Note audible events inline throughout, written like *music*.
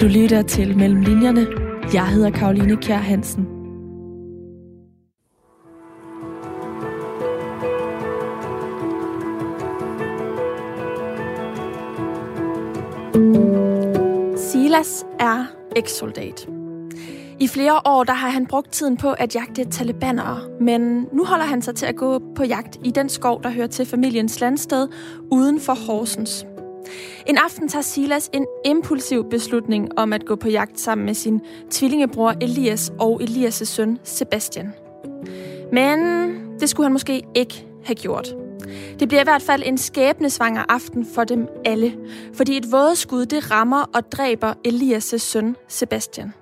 Du lytter til Mellem Linjerne. Jeg hedder Karoline Kjær Hansen. Silas er ekssoldat. I flere år der har han brugt tiden på at jagte talibanere, men nu holder han sig til at gå på jagt i den skov, der hører til familiens landsted uden for Horsens. En aften tager Silas en impulsiv beslutning om at gå på jagt sammen med sin tvillingebror Elias og Elias' søn Sebastian. Men det skulle han måske ikke have gjort. Det bliver i hvert fald en skæbnesvanger aften for dem alle, fordi et vådeskud det rammer og dræber Elias' søn Sebastian.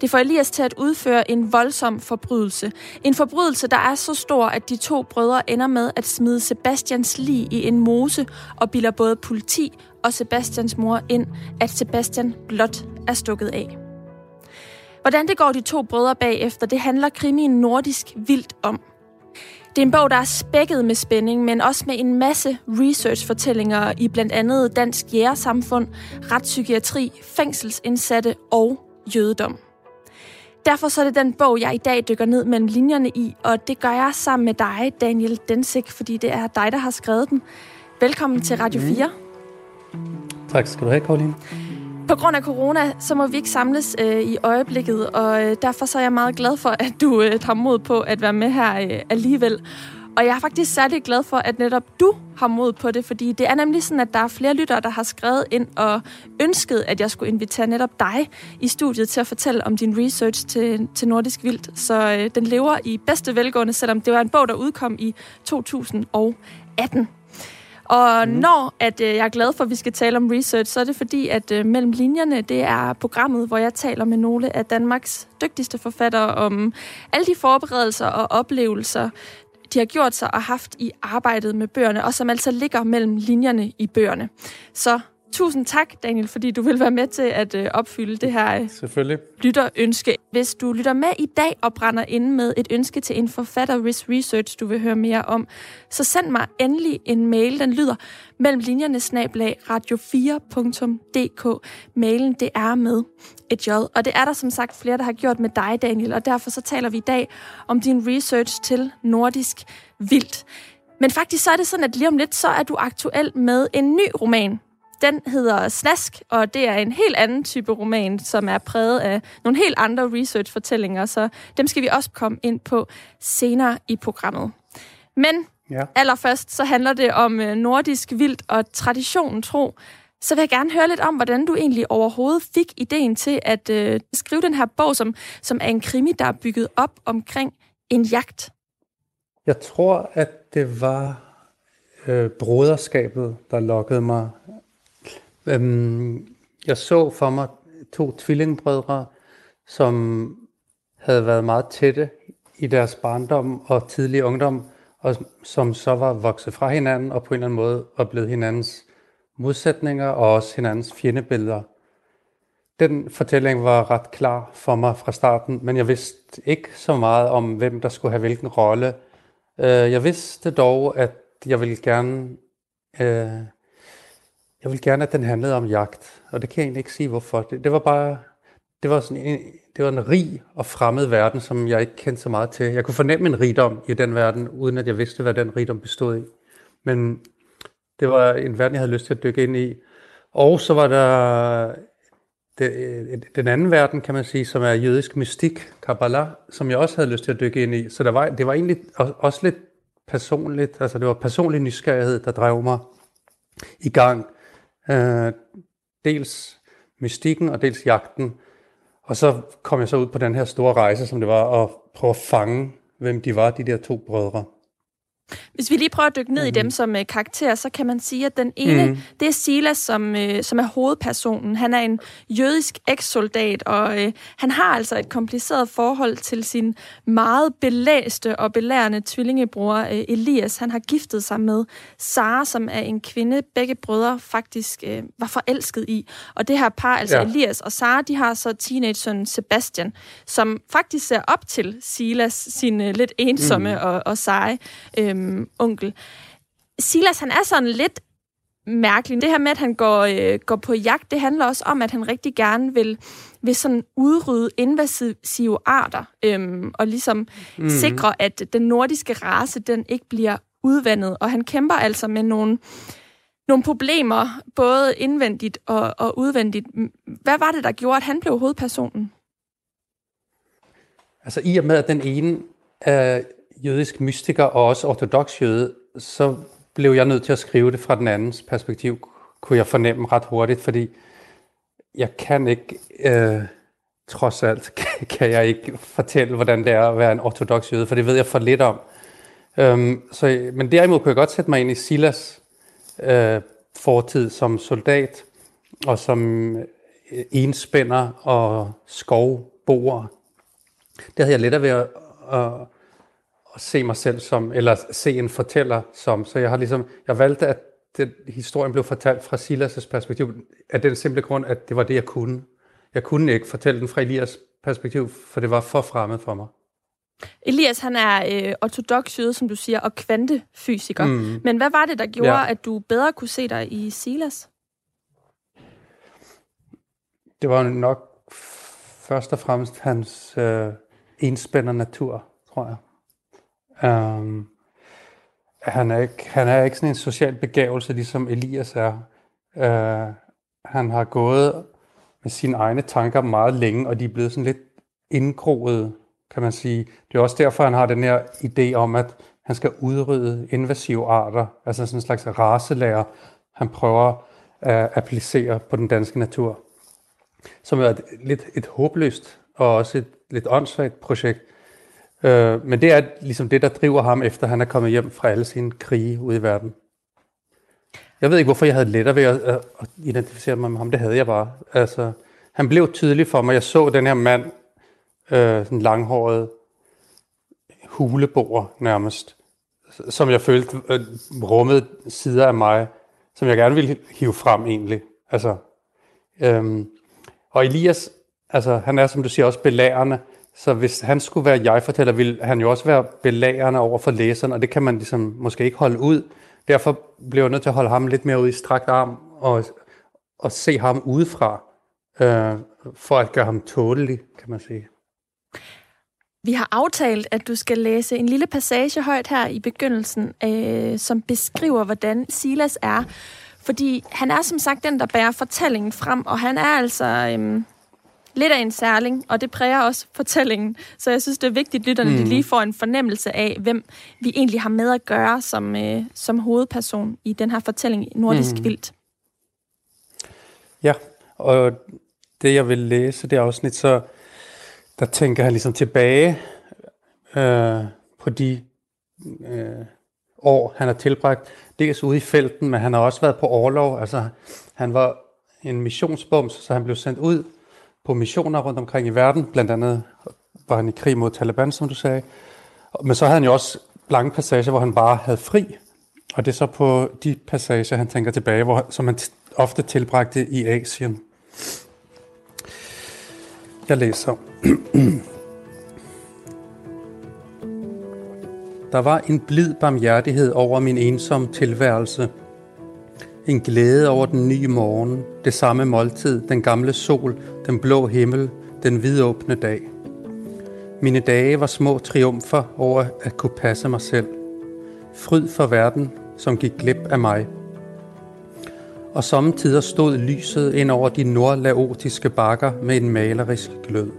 Det får Elias til at udføre en voldsom forbrydelse. En forbrydelse, der er så stor, at de to brødre ender med at smide Sebastians lig i en mose og bilder både politi og Sebastians mor ind, at Sebastian blot er stukket af. Hvordan det går de to brødre bagefter, det handler krimien nordisk vildt om. Det er en bog, der er spækket med spænding, men også med en masse research-fortællinger i blandt andet dansk jægersamfund, retspsykiatri, fængselsindsatte og jødedom. Derfor så er det den bog, jeg i dag dykker ned mellem linjerne i, og det gør jeg sammen med dig, Daniel Densik, fordi det er dig, der har skrevet den. Velkommen til Radio 4. Mm. Tak skal du have, Karoline. På grund af corona, så må vi ikke samles øh, i øjeblikket, og øh, derfor så er jeg meget glad for, at du øh, tager mod på at være med her øh, alligevel. Og jeg er faktisk særlig glad for, at netop du har mod på det, fordi det er nemlig sådan, at der er flere lyttere, der har skrevet ind og ønsket, at jeg skulle invitere netop dig i studiet til at fortælle om din research til, til Nordisk Vildt. Så øh, den lever i bedste velgående, selvom det var en bog, der udkom i 2018. Og mm. når at øh, jeg er glad for, at vi skal tale om research, så er det fordi, at øh, Mellem Linjerne, det er programmet, hvor jeg taler med nogle af Danmarks dygtigste forfattere om alle de forberedelser og oplevelser, de har gjort sig og haft i arbejdet med bøgerne, og som altså ligger mellem linjerne i bøgerne. Så tusind tak, Daniel, fordi du vil være med til at øh, opfylde det her øh, Selvfølgelig. lytterønske. Hvis du lytter med i dag og brænder ind med et ønske til en forfatter, hvis research du vil høre mere om, så send mig endelig en mail. Den lyder mellem linjerne snablag radio4.dk. Mailen, det er med et J. Og det er der som sagt flere, der har gjort med dig, Daniel, og derfor så taler vi i dag om din research til Nordisk Vildt. Men faktisk så er det sådan, at lige om lidt, så er du aktuel med en ny roman, den hedder Snask, og det er en helt anden type roman, som er præget af nogle helt andre research-fortællinger, så dem skal vi også komme ind på senere i programmet. Men ja. allerførst så handler det om øh, nordisk vildt og traditionen tro. Så vil jeg gerne høre lidt om, hvordan du egentlig overhovedet fik ideen til at øh, skrive den her bog, som, som er en krimi, der er bygget op omkring en jagt. Jeg tror, at det var øh, broderskabet, der lokkede mig Øhm, jeg så for mig to tvillingbrødre, som havde været meget tætte i deres barndom og tidlige ungdom, og som så var vokset fra hinanden og på en eller anden måde var blevet hinandens modsætninger og også hinandens fjendebilleder. Den fortælling var ret klar for mig fra starten, men jeg vidste ikke så meget om, hvem der skulle have hvilken rolle. Øh, jeg vidste dog, at jeg ville gerne øh, jeg vil gerne, at den handlede om jagt, og det kan jeg egentlig ikke sige, hvorfor. Det, det var bare, det var sådan en, det var en rig og fremmed verden, som jeg ikke kendte så meget til. Jeg kunne fornemme en rigdom i den verden, uden at jeg vidste, hvad den rigdom bestod i. Men det var en verden, jeg havde lyst til at dykke ind i. Og så var der det, øh, den anden verden, kan man sige, som er jødisk mystik, Kabbalah, som jeg også havde lyst til at dykke ind i. Så der var, det var egentlig også lidt personligt, altså det var personlig nysgerrighed, der drev mig i gang. Øh, dels mystikken og dels jagten. Og så kom jeg så ud på den her store rejse, som det var at prøve at fange, hvem de var, de der to brødre. Hvis vi lige prøver at dykke ned mm. i dem som uh, karakter, så kan man sige, at den ene, mm. det er Silas, som, uh, som er hovedpersonen. Han er en jødisk ekssoldat, og uh, han har altså et kompliceret forhold til sin meget belæste og belærende tvillingebror uh, Elias. Han har giftet sig med Sara, som er en kvinde, begge brødre faktisk uh, var forelsket i. Og det her par, altså ja. Elias og Sara, de har så teenage Sebastian, som faktisk ser op til Silas, sin uh, lidt ensomme mm. og, og seje øhm, onkel. Silas, han er sådan lidt mærkeligt. Det her med, at han går, øh, går på jagt, det handler også om, at han rigtig gerne vil, vil sådan udrydde invasive arter, øhm, og ligesom mm. sikre, at den nordiske race, den ikke bliver udvandet. Og han kæmper altså med nogle, nogle problemer, både indvendigt og, og udvendigt. Hvad var det, der gjorde, at han blev hovedpersonen? Altså i og med, at den ene er jødisk mystiker og også ortodox jøde, så blev jeg nødt til at skrive det fra den andens perspektiv, kunne jeg fornemme ret hurtigt, fordi jeg kan ikke, øh, trods alt, *laughs* kan jeg ikke fortælle, hvordan det er at være en ortodox jøde, for det ved jeg for lidt om. Øhm, så, men derimod kunne jeg godt sætte mig ind i Silas øh, fortid som soldat, og som øh, enspænder og skovboer. Det havde jeg lettere ved at, at, at se mig selv som, eller se en fortæller som. Så jeg har ligesom, jeg valgte, at den, historien blev fortalt fra Silas' perspektiv, af den simple grund, at det var det, jeg kunne. Jeg kunne ikke fortælle den fra Elias perspektiv, for det var for fremmed for mig. Elias, han er øh, ortodox jøde, som du siger, og kvantefysiker. Mm. Men hvad var det, der gjorde, ja. at du bedre kunne se dig i Silas? Det var nok først og fremmest hans øh, enspænder natur, tror jeg. Um, han, er ikke, han er ikke sådan en social begævelse, ligesom Elias er. Uh, han har gået med sine egne tanker meget længe, og de er blevet sådan lidt indgroet, kan man sige. Det er også derfor, han har den her idé om, at han skal udrydde invasive arter, altså sådan en slags raselærer, han prøver at applicere på den danske natur. Som er et, lidt et håbløst og også et lidt åndssvagt projekt. Øh, men det er ligesom det, der driver ham, efter han er kommet hjem fra alle sine krige ude i verden. Jeg ved ikke, hvorfor jeg havde lettere ved at, at, identificere mig med ham. Det havde jeg bare. Altså, han blev tydelig for mig. Jeg så den her mand, øh, den langhårede huleboer nærmest, som jeg følte øh, rummede sider af mig, som jeg gerne ville hive frem egentlig. Altså, øhm, og Elias, altså, han er, som du siger, også belærende. Så hvis han skulle være jeg-fortæller, ville han jo også være belærende over for læseren, og det kan man ligesom måske ikke holde ud. Derfor blev jeg nødt til at holde ham lidt mere ud i strakt arm og, og se ham udefra, øh, for at gøre ham tålelig, kan man sige. Vi har aftalt, at du skal læse en lille passage højt her i begyndelsen, øh, som beskriver, hvordan Silas er. Fordi han er som sagt den, der bærer fortællingen frem, og han er altså... Øh, lidt af en særling, og det præger også fortællingen. Så jeg synes, det er vigtigt, at lytterne mm. lige får en fornemmelse af, hvem vi egentlig har med at gøre som, øh, som hovedperson i den her fortælling Nordisk mm. Vildt. Ja, og det jeg vil læse det afsnit, så der tænker han ligesom tilbage øh, på de øh, år, han har tilbragt. Dels ude i felten, men han har også været på overlov. Altså, han var en missionsbums, så han blev sendt ud på missioner rundt omkring i verden. Blandt andet var han i krig mod Taliban, som du sagde. Men så havde han jo også lange passager, hvor han bare havde fri. Og det er så på de passager, han tænker tilbage, hvor, som han ofte tilbragte i Asien. Jeg læser. *clears throat* Der var en blid barmhjertighed over min ensomme tilværelse – en glæde over den nye morgen, det samme måltid, den gamle sol, den blå himmel, den vidåbne dag. Mine dage var små triumfer over at kunne passe mig selv. Fryd for verden, som gik glip af mig. Og samtidig stod lyset ind over de nordlaotiske bakker med en malerisk glød.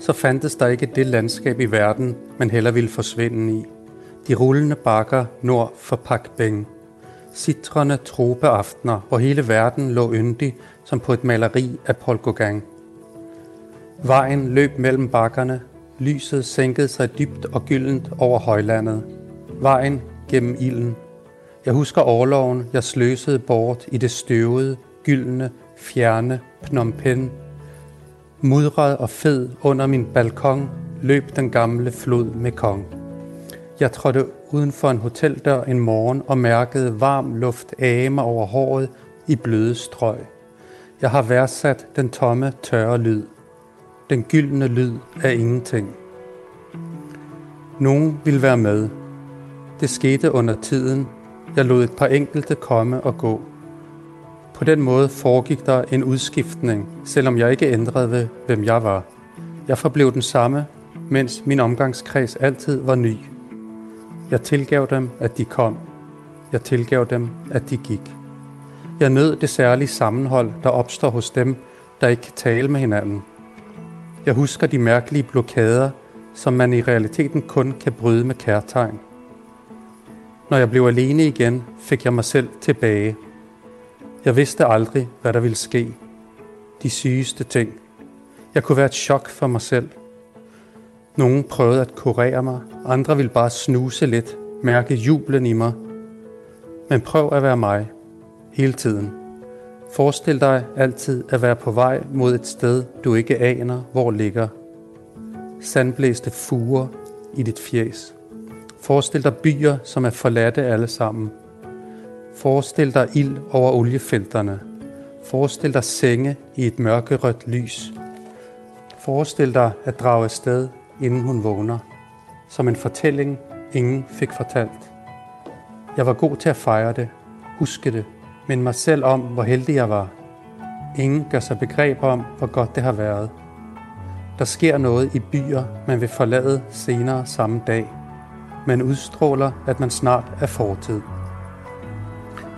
Så fandtes der ikke det landskab i verden, man heller ville forsvinde i. De rullende bakker nord for Pakbeng sitrende tropeaftener, hvor hele verden lå yndig som på et maleri af Paul Gauguin. Vejen løb mellem bakkerne, lyset sænkede sig dybt og gyldent over højlandet. Vejen gennem ilden. Jeg husker årloven, jeg sløsede bort i det støvede, gyldne, fjerne Phnom Penh. Mudret og fed under min balkon løb den gamle flod med kong. Jeg trådte uden for en hoteldør en morgen og mærkede varm luft ame over håret i bløde strøg. Jeg har værdsat den tomme, tørre lyd. Den gyldne lyd af ingenting. Nogen ville være med. Det skete under tiden. Jeg lod et par enkelte komme og gå. På den måde foregik der en udskiftning, selvom jeg ikke ændrede ved, hvem jeg var. Jeg forblev den samme, mens min omgangskreds altid var ny. Jeg tilgav dem, at de kom. Jeg tilgav dem, at de gik. Jeg nød det særlige sammenhold, der opstår hos dem, der ikke kan tale med hinanden. Jeg husker de mærkelige blokader, som man i realiteten kun kan bryde med kærtegn. Når jeg blev alene igen, fik jeg mig selv tilbage. Jeg vidste aldrig, hvad der ville ske. De sygeste ting. Jeg kunne være et chok for mig selv. Nogle prøvede at kurere mig, andre ville bare snuse lidt, mærke jublen i mig. Men prøv at være mig, hele tiden. Forestil dig altid at være på vej mod et sted, du ikke aner, hvor ligger. Sandblæste fuger i dit fjes. Forestil dig byer, som er forladte alle sammen. Forestil dig ild over oliefelterne. Forestil dig senge i et mørkerødt lys. Forestil dig at drage afsted, inden hun vågner. Som en fortælling, ingen fik fortalt. Jeg var god til at fejre det, huske det, men mig selv om, hvor heldig jeg var. Ingen gør sig begreb om, hvor godt det har været. Der sker noget i byer, man vil forlade senere samme dag. Man udstråler, at man snart er fortid.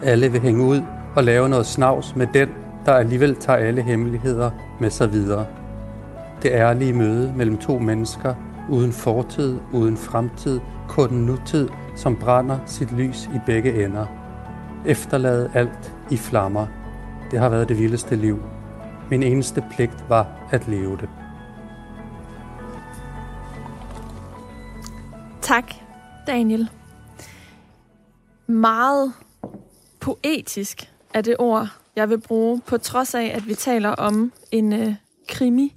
Alle vil hænge ud og lave noget snavs med den, der alligevel tager alle hemmeligheder med sig videre. Det ærlige møde mellem to mennesker, uden fortid, uden fremtid, kun nutid, som brænder sit lys i begge ender. Efterlade alt i flammer. Det har været det vildeste liv. Min eneste pligt var at leve det. Tak, Daniel. Meget poetisk er det ord, jeg vil bruge, på trods af, at vi taler om en øh, krimi.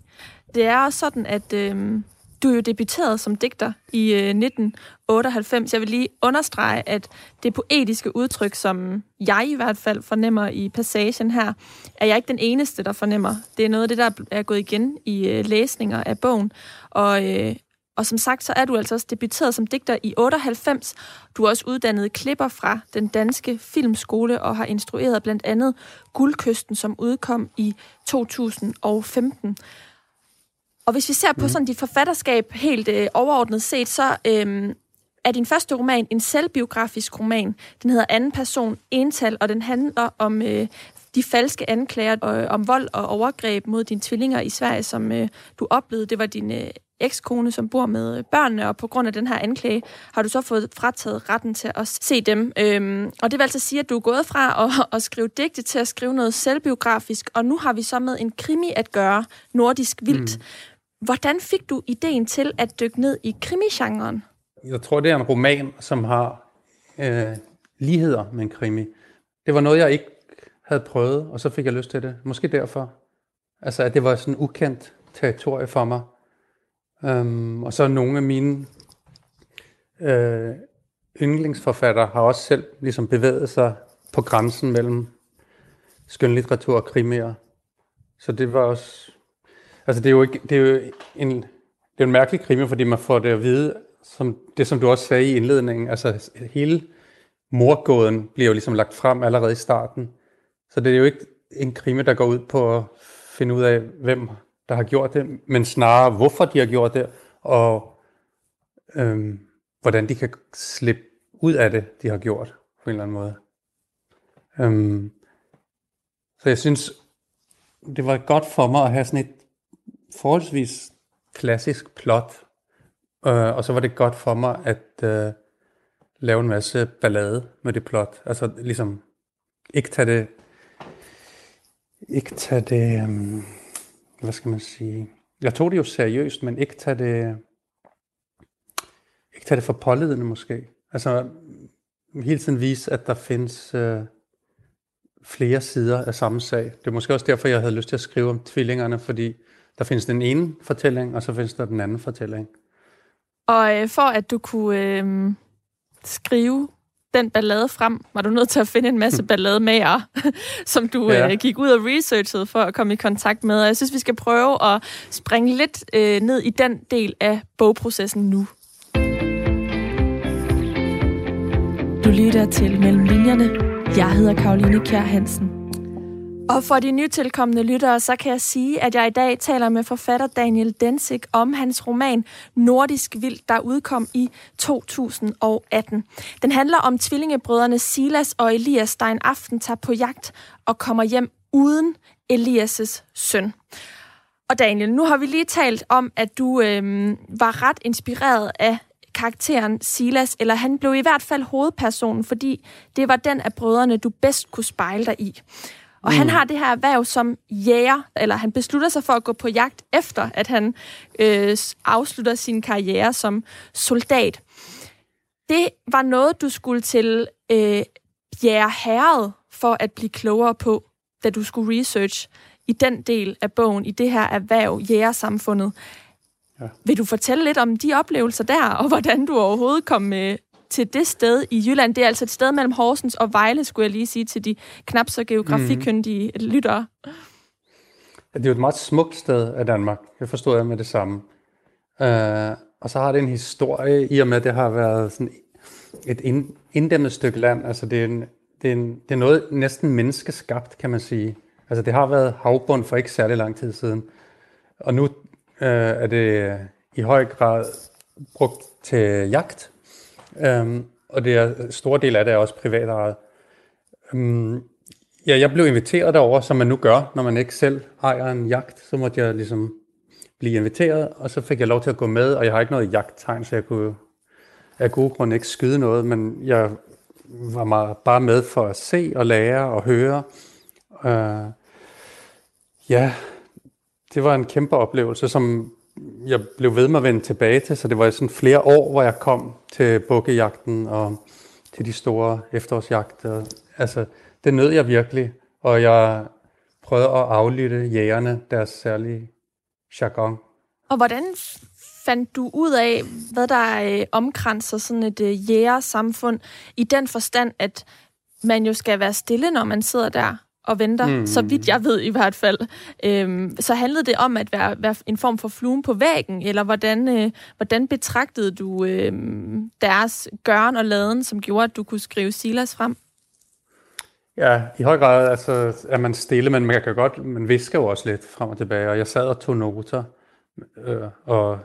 Det er også sådan, at øh, du er jo debuteret som digter i øh, 1998. Jeg vil lige understrege, at det poetiske udtryk, som jeg i hvert fald fornemmer i passagen her, er jeg ikke den eneste, der fornemmer. Det er noget af det, der er gået igen i øh, læsninger af bogen. Og, øh, og som sagt, så er du altså også debuteret som digter i 98. Du er også uddannet klipper fra den danske filmskole og har instrueret blandt andet Guldkysten, som udkom i 2015. Og hvis vi ser på mhm. sådan dit forfatterskab helt øh, overordnet set, så øh, er din første roman en selvbiografisk roman. Den hedder Anden person, ental, og den handler om øh, de falske anklager øh, om vold og overgreb mod dine tvillinger i Sverige, som øh, du oplevede. Det var din øh, ekskone, som bor med børnene, og på grund af den her anklage har du så fået frataget retten til at se dem. Øhm, og det vil altså sige, at du er gået fra *laughs* at, at skrive digte til at skrive noget selvbiografisk, og nu har vi så med en krimi at gøre, nordisk vildt. Mm. Hvordan fik du ideen til at dykke ned i krimigenren? Jeg tror, det er en roman, som har øh, ligheder med en krimi. Det var noget, jeg ikke havde prøvet, og så fik jeg lyst til det. Måske derfor. Altså, at det var sådan ukendt territorie for mig. Øhm, og så nogle af mine øh, yndlingsforfattere har også selv ligesom bevæget sig på grænsen mellem skønlitteratur og krimier. Så det var også Altså, det er jo, ikke, det er jo en, det er en mærkelig krimi, fordi man får det at vide, som det som du også sagde i indledningen, altså hele morgåden bliver jo ligesom lagt frem allerede i starten. Så det er jo ikke en krimi, der går ud på at finde ud af, hvem der har gjort det, men snarere hvorfor de har gjort det, og øhm, hvordan de kan slippe ud af det, de har gjort på en eller anden måde. Øhm, så jeg synes, det var godt for mig at have sådan et forholdsvis klassisk plot, øh, og så var det godt for mig at øh, lave en masse ballade med det plot. Altså ligesom ikke tage det, ikke tage det, øh, hvad skal man sige, jeg tog det jo seriøst, men ikke tage det, ikke tage det for pålidende måske. Altså hele tiden vise, at der findes øh, flere sider af samme sag. Det er måske også derfor, jeg havde lyst til at skrive om tvillingerne, fordi der findes den ene fortælling, og så findes der den anden fortælling. Og øh, for at du kunne øh, skrive den ballade frem, var du nødt til at finde en masse ballademager, *laughs* som du ja. øh, gik ud og researchede for at komme i kontakt med. Og jeg synes, vi skal prøve at springe lidt øh, ned i den del af bogprocessen nu. Du lytter til Mellem Linjerne. Jeg hedder Karoline Kjær Hansen. Og for de nytilkommende lyttere, så kan jeg sige, at jeg i dag taler med forfatter Daniel Densik om hans roman Nordisk Vild, der udkom i 2018. Den handler om tvillingebrødrene Silas og Elias, der en aften tager på jagt og kommer hjem uden Elias' søn. Og Daniel, nu har vi lige talt om, at du øh, var ret inspireret af karakteren Silas, eller han blev i hvert fald hovedpersonen, fordi det var den af brødrene, du bedst kunne spejle dig i. Og mm. han har det her erhverv som jæger, eller han beslutter sig for at gå på jagt efter, at han øh, afslutter sin karriere som soldat. Det var noget, du skulle til øh, Bjerre Herred for at blive klogere på, da du skulle research i den del af bogen, i det her erhverv, jægersamfundet. Ja. Vil du fortælle lidt om de oplevelser der, og hvordan du overhovedet kom med til det sted i Jylland? Det er altså et sted mellem Horsens og Vejle, skulle jeg lige sige til de knap så geografikyndige mm. lyttere. Det er jo et meget smukt sted af Danmark. Det forstod jeg med det samme. Uh, og så har det en historie, i og med at det har været sådan et inddæmmet stykke land. Altså det er, en, det, er en, det er noget næsten menneskeskabt, kan man sige. Altså det har været havbund for ikke særlig lang tid siden. Og nu øh, er det i høj grad brugt til jagt. Øhm, og det er, store del af det er også privatejet. Øhm, ja, jeg blev inviteret derover, som man nu gør, når man ikke selv ejer en jagt. Så måtte jeg ligesom blive inviteret, og så fik jeg lov til at gå med, og jeg har ikke noget jagttegn, så jeg kunne af gode grunde ikke skyde noget, men jeg var meget, bare med for at se og lære og høre. Øh, ja, det var en kæmpe oplevelse, som jeg blev ved med at vende tilbage til, så det var sådan flere år, hvor jeg kom til bukkejagten og til de store efterårsjagter. Altså, det nød jeg virkelig, og jeg prøvede at aflytte jægerne deres særlige jargon. Og hvordan fandt du ud af, hvad der øh, omkranser sådan et øh, jægersamfund, i den forstand, at man jo skal være stille, når man sidder der og venter, mm. så vidt jeg ved i hvert fald. Øhm, så handlede det om at være, være en form for fluen på væggen, eller hvordan, øh, hvordan betragtede du øh, deres gøren og laden, som gjorde, at du kunne skrive Silas frem? Ja, i høj grad altså, er man stille, men man kan godt, man visker jo også lidt frem og tilbage, og jeg sad og tog noter, øh, og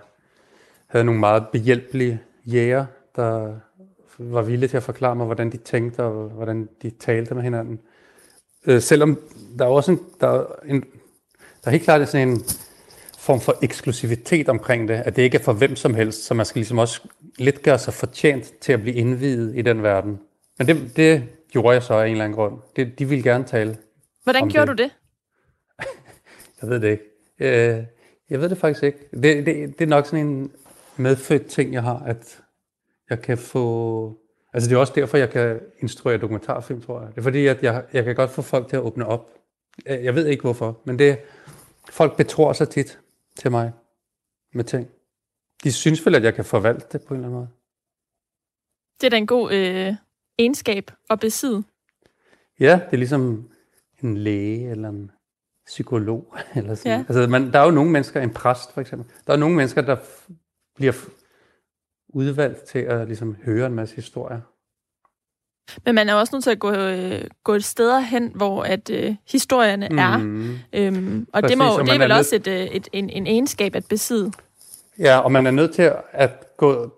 havde nogle meget behjælpelige jæger, der var villige til at forklare mig, hvordan de tænkte, og hvordan de talte med hinanden. Øh, selvom der er også en, der er en, der er helt klart sådan en form for eksklusivitet omkring det, at det ikke er for hvem som helst, så man skal ligesom også lidt gøre sig fortjent til at blive indvidet i den verden. Men det, det gjorde jeg så af en eller anden grund. Det, de ville gerne tale Hvordan gjorde det. du det? *laughs* jeg ved det ikke. Øh, jeg ved det faktisk ikke. Det, det, det er nok sådan en medfødt ting, jeg har, at jeg kan få Altså det er også derfor, jeg kan instruere dokumentarfilm, tror jeg. Det er fordi, at jeg, jeg kan godt få folk til at åbne op. Jeg ved ikke hvorfor, men det folk betror sig tit til mig med ting. De synes vel, at jeg kan forvalte det på en eller anden måde. Det er da en god øh, egenskab at besidde. Ja, det er ligesom en læge eller en psykolog. *laughs* Eller sådan. Ja. Altså, man, der er jo nogle mennesker, en præst for eksempel, der er nogle mennesker, der bliver udvalgt til at ligesom, høre en masse historier. Men man er også nødt til at gå, øh, gå et sted hen, hvor at øh, historierne mm. er. Øhm, og Præcis, det, må, og det er vel er også et, øh, et, en, en egenskab at besidde. Ja, og man er nødt til at gå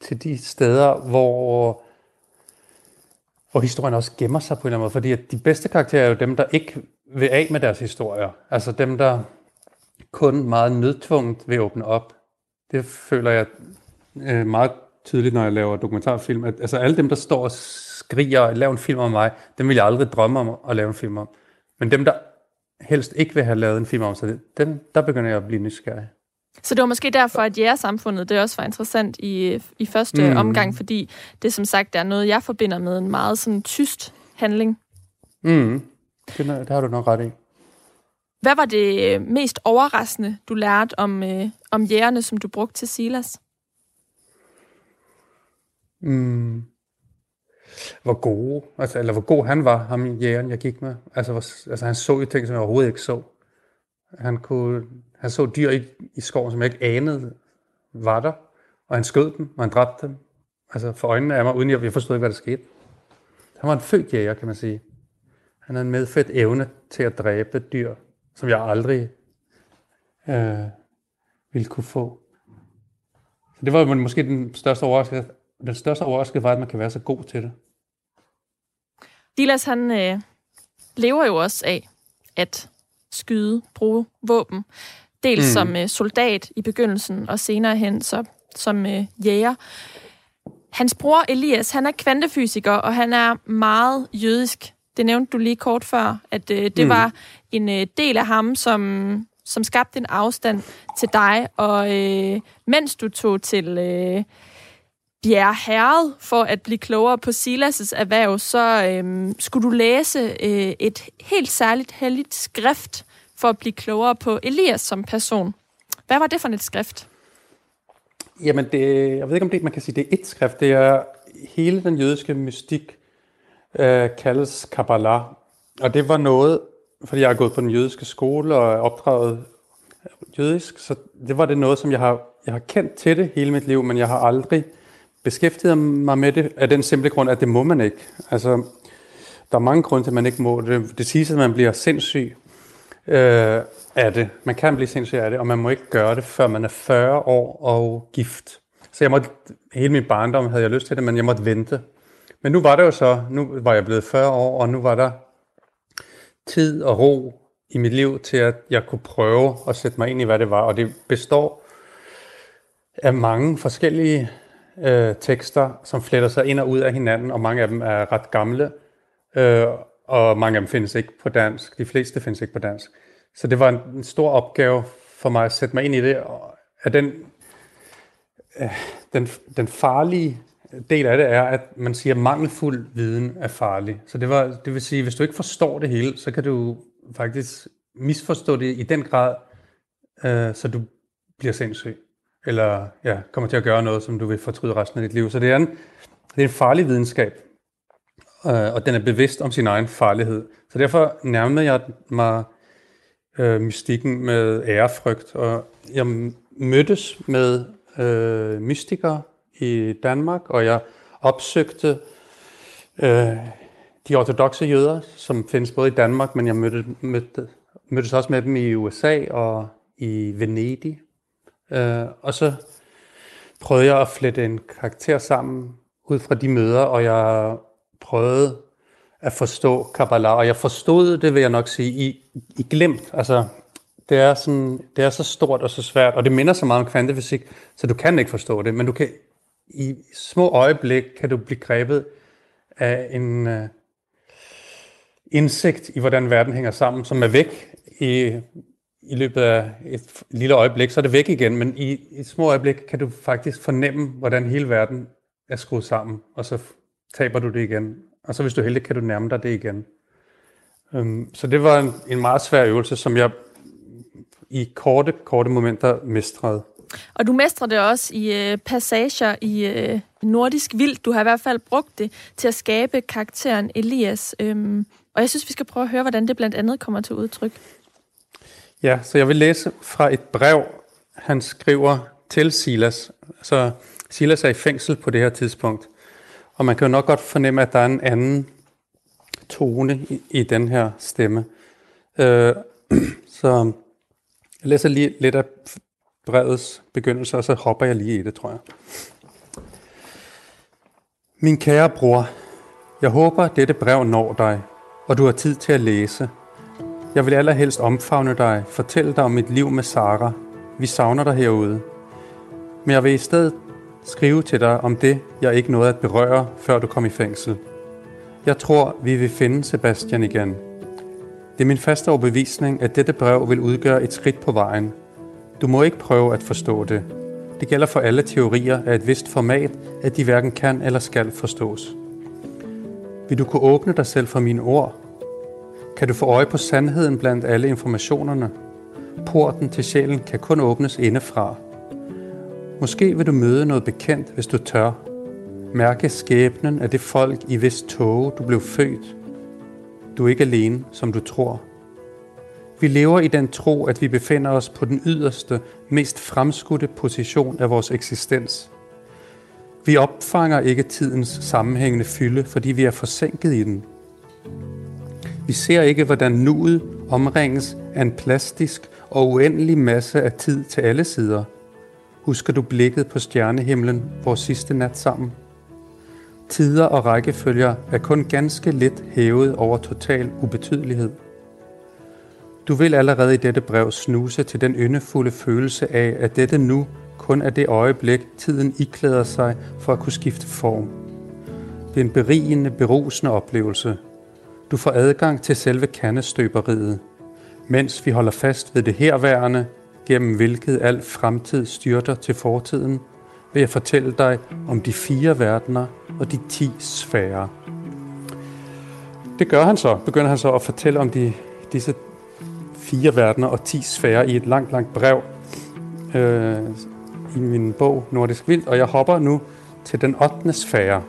til de steder, hvor, hvor historien også gemmer sig på en eller anden måde. Fordi at de bedste karakterer er jo dem, der ikke vil af med deres historier. Altså dem, der kun meget nødtvunget vil åbne op. Det føler jeg øh, meget tydeligt, når jeg laver dokumentarfilm, at altså, alle dem, der står og skriger og laver en film om mig, dem vil jeg aldrig drømme om at lave en film om. Men dem, der helst ikke vil have lavet en film om sig, dem, der begynder jeg at blive nysgerrig. Så det var måske derfor, at jægersamfundet det også var interessant i, i første mm. omgang, fordi det som sagt er noget, jeg forbinder med en meget sådan tyst handling. Mm. Det, det har du nok ret i. Hvad var det mest overraskende, du lærte om, øh, om jægerne, som du brugte til Silas? Mm. Hvor gode, altså, eller hvor god han var, ham jægeren, jeg gik med. Altså, hvor, altså han så jo ting, som jeg overhovedet ikke så. Han, kunne, han så dyr i, i skoven, som jeg ikke anede var der, og han skød dem, og han dræbte dem. Altså for øjnene af mig, uden jeg, jeg forstod ikke, hvad der skete. Han var en født jæger, kan man sige. Han havde en medfødt evne til at dræbe dyr, som jeg aldrig øh, ville kunne få. Så det var måske den største overraskelse. Den største overraskelse var, at man kan være så god til det. Dilas, han øh, lever jo også af at skyde, bruge våben. Dels mm. som øh, soldat i begyndelsen, og senere hen så, som øh, jæger. Hans bror Elias, han er kvantefysiker, og han er meget jødisk. Det nævnte du lige kort før, at øh, det mm. var en øh, del af ham, som, som skabte en afstand til dig. Og øh, mens du tog til øh, Bjerre herret for at blive klogere på Silas' erhverv, så øhm, skulle du læse øh, et helt særligt helligt skrift for at blive klogere på Elias som person. Hvad var det for et skrift? Jamen, det, jeg ved ikke, om det man kan sige, det er et skrift. Det er hele den jødiske mystik, øh, kaldes Kabbalah. Og det var noget, fordi jeg har gået på den jødiske skole og er opdraget jødisk, så det var det noget, som jeg har, jeg har kendt til det hele mit liv, men jeg har aldrig beskæftiget mig med det af den simple grund, at det må man ikke. Altså, der er mange grunde til, at man ikke må det. Det siges, at man bliver sindssyg øh, af det. Man kan blive sindssyg af det, og man må ikke gøre det, før man er 40 år og gift. Så jeg måtte, hele min barndom havde jeg lyst til det, men jeg måtte vente. Men nu var det jo så, nu var jeg blevet 40 år, og nu var der tid og ro i mit liv til, at jeg kunne prøve at sætte mig ind i, hvad det var. Og det består af mange forskellige øh, tekster, som fletter sig ind og ud af hinanden, og mange af dem er ret gamle, øh, og mange af dem findes ikke på dansk. De fleste findes ikke på dansk. Så det var en, en stor opgave for mig at sætte mig ind i det. Og at den, øh, den, den farlige del af det er, at man siger, at mangelfuld viden er farlig. Så det, var, det vil sige, at hvis du ikke forstår det hele, så kan du faktisk misforstå det i den grad, øh, så du bliver sindssyg. Eller ja, kommer til at gøre noget, som du vil fortryde resten af dit liv. Så det er en, det er en farlig videnskab, øh, og den er bevidst om sin egen farlighed. Så derfor nærmede jeg mig øh, mystikken med ærefrygt, og jeg mødtes med øh, mystikere i Danmark, og jeg opsøgte øh, de ortodoxe jøder, som findes både i Danmark, men jeg mødte, mødte, mødtes også med dem i USA og i Venedig. Øh, og så prøvede jeg at flette en karakter sammen ud fra de møder, og jeg prøvede at forstå Kabbalah, og jeg forstod det, vil jeg nok sige, i, i glemt. Altså, det er, sådan, det er så stort og så svært, og det minder så meget om kvantefysik, så du kan ikke forstå det, men du kan i små øjeblik kan du blive grebet af en uh, indsigt i, hvordan verden hænger sammen, som er væk i, i løbet af et lille øjeblik, så er det væk igen, men i, et små øjeblik kan du faktisk fornemme, hvordan hele verden er skruet sammen, og så taber du det igen. Og så hvis du er heldig, kan du nærme dig det igen. Um, så det var en, en meget svær øvelse, som jeg i korte, korte momenter mestrede. Og du mestrer det også i øh, passager i øh, nordisk vild. Du har i hvert fald brugt det til at skabe karakteren Elias. Øhm, og jeg synes, vi skal prøve at høre, hvordan det blandt andet kommer til udtryk. Ja, så jeg vil læse fra et brev, han skriver til Silas. Så Silas er i fængsel på det her tidspunkt. Og man kan jo nok godt fornemme, at der er en anden tone i, i den her stemme. Øh, *clears throat* så jeg læser lige lidt af brevets begyndelse, og så hopper jeg lige i det, tror jeg. Min kære bror, jeg håber, at dette brev når dig, og du har tid til at læse. Jeg vil allerhelst omfavne dig, fortælle dig om mit liv med Sara. Vi savner dig herude. Men jeg vil i stedet skrive til dig om det, jeg ikke nåede at berøre, før du kom i fængsel. Jeg tror, vi vil finde Sebastian igen. Det er min faste overbevisning, at dette brev vil udgøre et skridt på vejen. Du må ikke prøve at forstå det. Det gælder for alle teorier af et vist format, at de hverken kan eller skal forstås. Vil du kunne åbne dig selv for mine ord? Kan du få øje på sandheden blandt alle informationerne? Porten til sjælen kan kun åbnes indefra. Måske vil du møde noget bekendt, hvis du tør. Mærke skæbnen af det folk, i hvis tåge du blev født. Du er ikke alene, som du tror. Vi lever i den tro, at vi befinder os på den yderste, mest fremskudte position af vores eksistens. Vi opfanger ikke tidens sammenhængende fylde, fordi vi er forsinket i den. Vi ser ikke, hvordan nuet omringes af en plastisk og uendelig masse af tid til alle sider. Husker du blikket på stjernehimlen vores sidste nat sammen? Tider og rækkefølger er kun ganske lidt hævet over total ubetydelighed. Du vil allerede i dette brev snuse til den yndefulde følelse af, at dette nu kun er det øjeblik, tiden iklæder sig for at kunne skifte form. Det er en berigende, berusende oplevelse. Du får adgang til selve kandestøberiet, mens vi holder fast ved det herværende, gennem hvilket al fremtid styrter til fortiden, vil jeg fortælle dig om de fire verdener og de ti sfærer. Det gør han så, begynder han så at fortælle om de, disse fire verdener og ti sfærer i et langt, langt brev øh, i min bog Nordisk Vildt, og jeg hopper nu til den 8. sfære.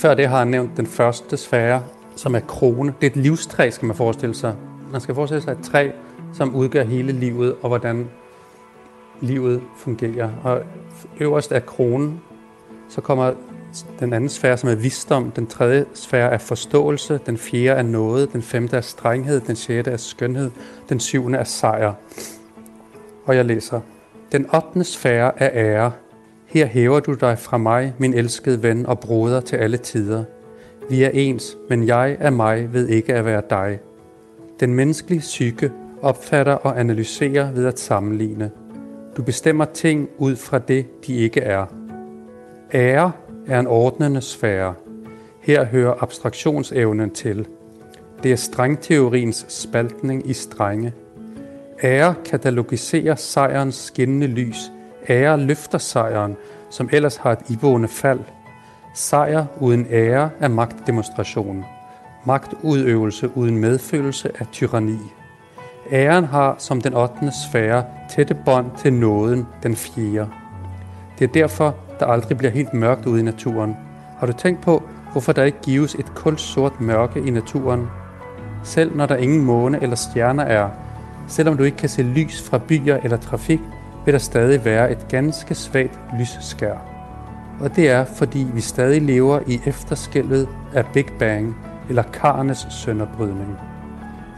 Før det har jeg nævnt den første sfære, som er krone. Det er et livstræ, skal man forestille sig. Man skal forestille sig et træ, som udgør hele livet, og hvordan livet fungerer. Og øverst er kronen, så kommer den anden sfære, som er visdom, den tredje sfære er forståelse, den fjerde er noget, den femte er strenghed, den sjette er skønhed, den syvende er sejr. Og jeg læser. Den ottende sfære er ære. Her hæver du dig fra mig, min elskede ven og broder til alle tider. Vi er ens, men jeg er mig ved ikke at være dig. Den menneskelige psyke opfatter og analyserer ved at sammenligne. Du bestemmer ting ud fra det, de ikke er. Ære er en ordnende sfære. Her hører abstraktionsevnen til. Det er strengteoriens spaltning i strenge. Ære katalogiserer sejrens skinnende lys. Ære løfter sejren, som ellers har et iboende fald. Sejr uden ære er magtdemonstration. Magtudøvelse uden medfølelse er tyranni. Æren har som den 8. sfære tætte bånd til nåden, den fjerde. Det er derfor, der aldrig bliver helt mørkt ude i naturen. Har du tænkt på, hvorfor der ikke gives et kulsort mørke i naturen? Selv når der ingen måne eller stjerner er, selvom du ikke kan se lys fra byer eller trafik, vil der stadig være et ganske svagt lysskær. Og det er, fordi vi stadig lever i efterskælvet af Big Bang eller karnes sønderbrydning.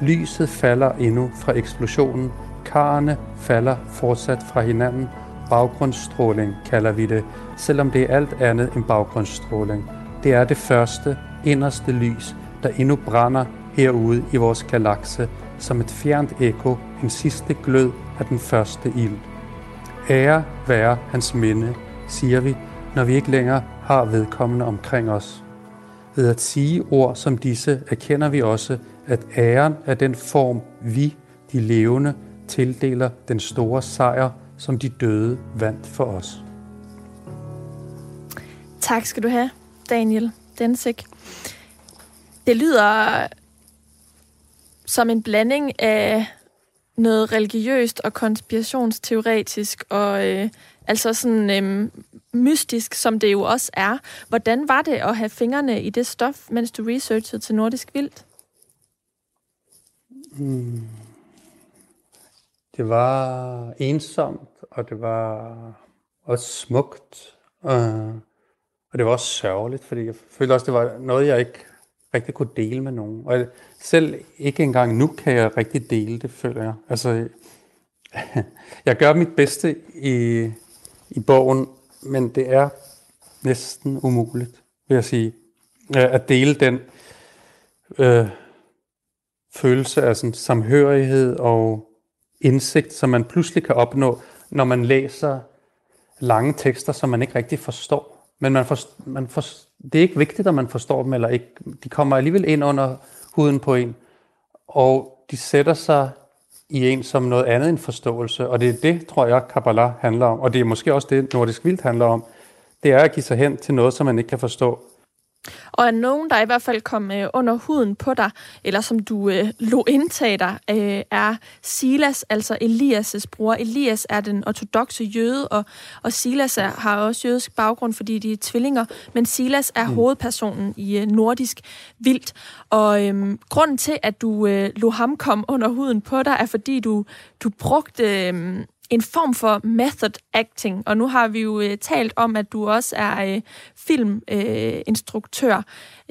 Lyset falder endnu fra eksplosionen. Karne falder fortsat fra hinanden. Baggrundsstråling kalder vi det, selvom det er alt andet end baggrundsstråling. Det er det første, inderste lys, der endnu brænder herude i vores galakse, som et fjernt ekko, en sidste glød af den første ild. Ære være hans minde, siger vi, når vi ikke længere har vedkommende omkring os. Ved at sige ord som disse erkender vi også, at æren er den form, vi, de levende, tildeler den store sejr, som de døde vandt for os. Tak skal du have, Daniel Densik. Det lyder som en blanding af noget religiøst og konspirationsteoretisk og øh, altså sådan øh, mystisk, som det jo også er. Hvordan var det at have fingrene i det stof, mens du researchede til Nordisk Vildt? Mm. Det var ensomt, og det var også smukt, og, og det var også sørgeligt, fordi jeg følte også, det var noget, jeg ikke rigtig kunne dele med nogen. Og selv ikke engang nu kan jeg rigtig dele det, føler jeg. Altså, *laughs* jeg gør mit bedste i, i bogen, men det er næsten umuligt, vil jeg sige, at dele den øh, følelse af sådan samhørighed og indsigt, som man pludselig kan opnå, når man læser lange tekster, som man ikke rigtig forstår. Men man for, man for, det er ikke vigtigt, at man forstår dem eller ikke. De kommer alligevel ind under huden på en, og de sætter sig i en som noget andet end forståelse. Og det er det, tror jeg, Kabbalah handler om. Og det er måske også det, Nordisk Vildt handler om. Det er at give sig hen til noget, som man ikke kan forstå. Og er nogen, der i hvert fald kom øh, under huden på dig, eller som du øh, lå indtage dig, øh, er Silas, altså Elias' bror. Elias er den ortodoxe jøde, og, og Silas er, har også jødisk baggrund, fordi de er tvillinger, men Silas er mm. hovedpersonen i øh, Nordisk Vildt. Og øh, grunden til, at du øh, lå ham kom under huden på dig, er fordi du, du brugte... Øh, en form for method acting, og nu har vi jo øh, talt om, at du også er øh, filminstruktør.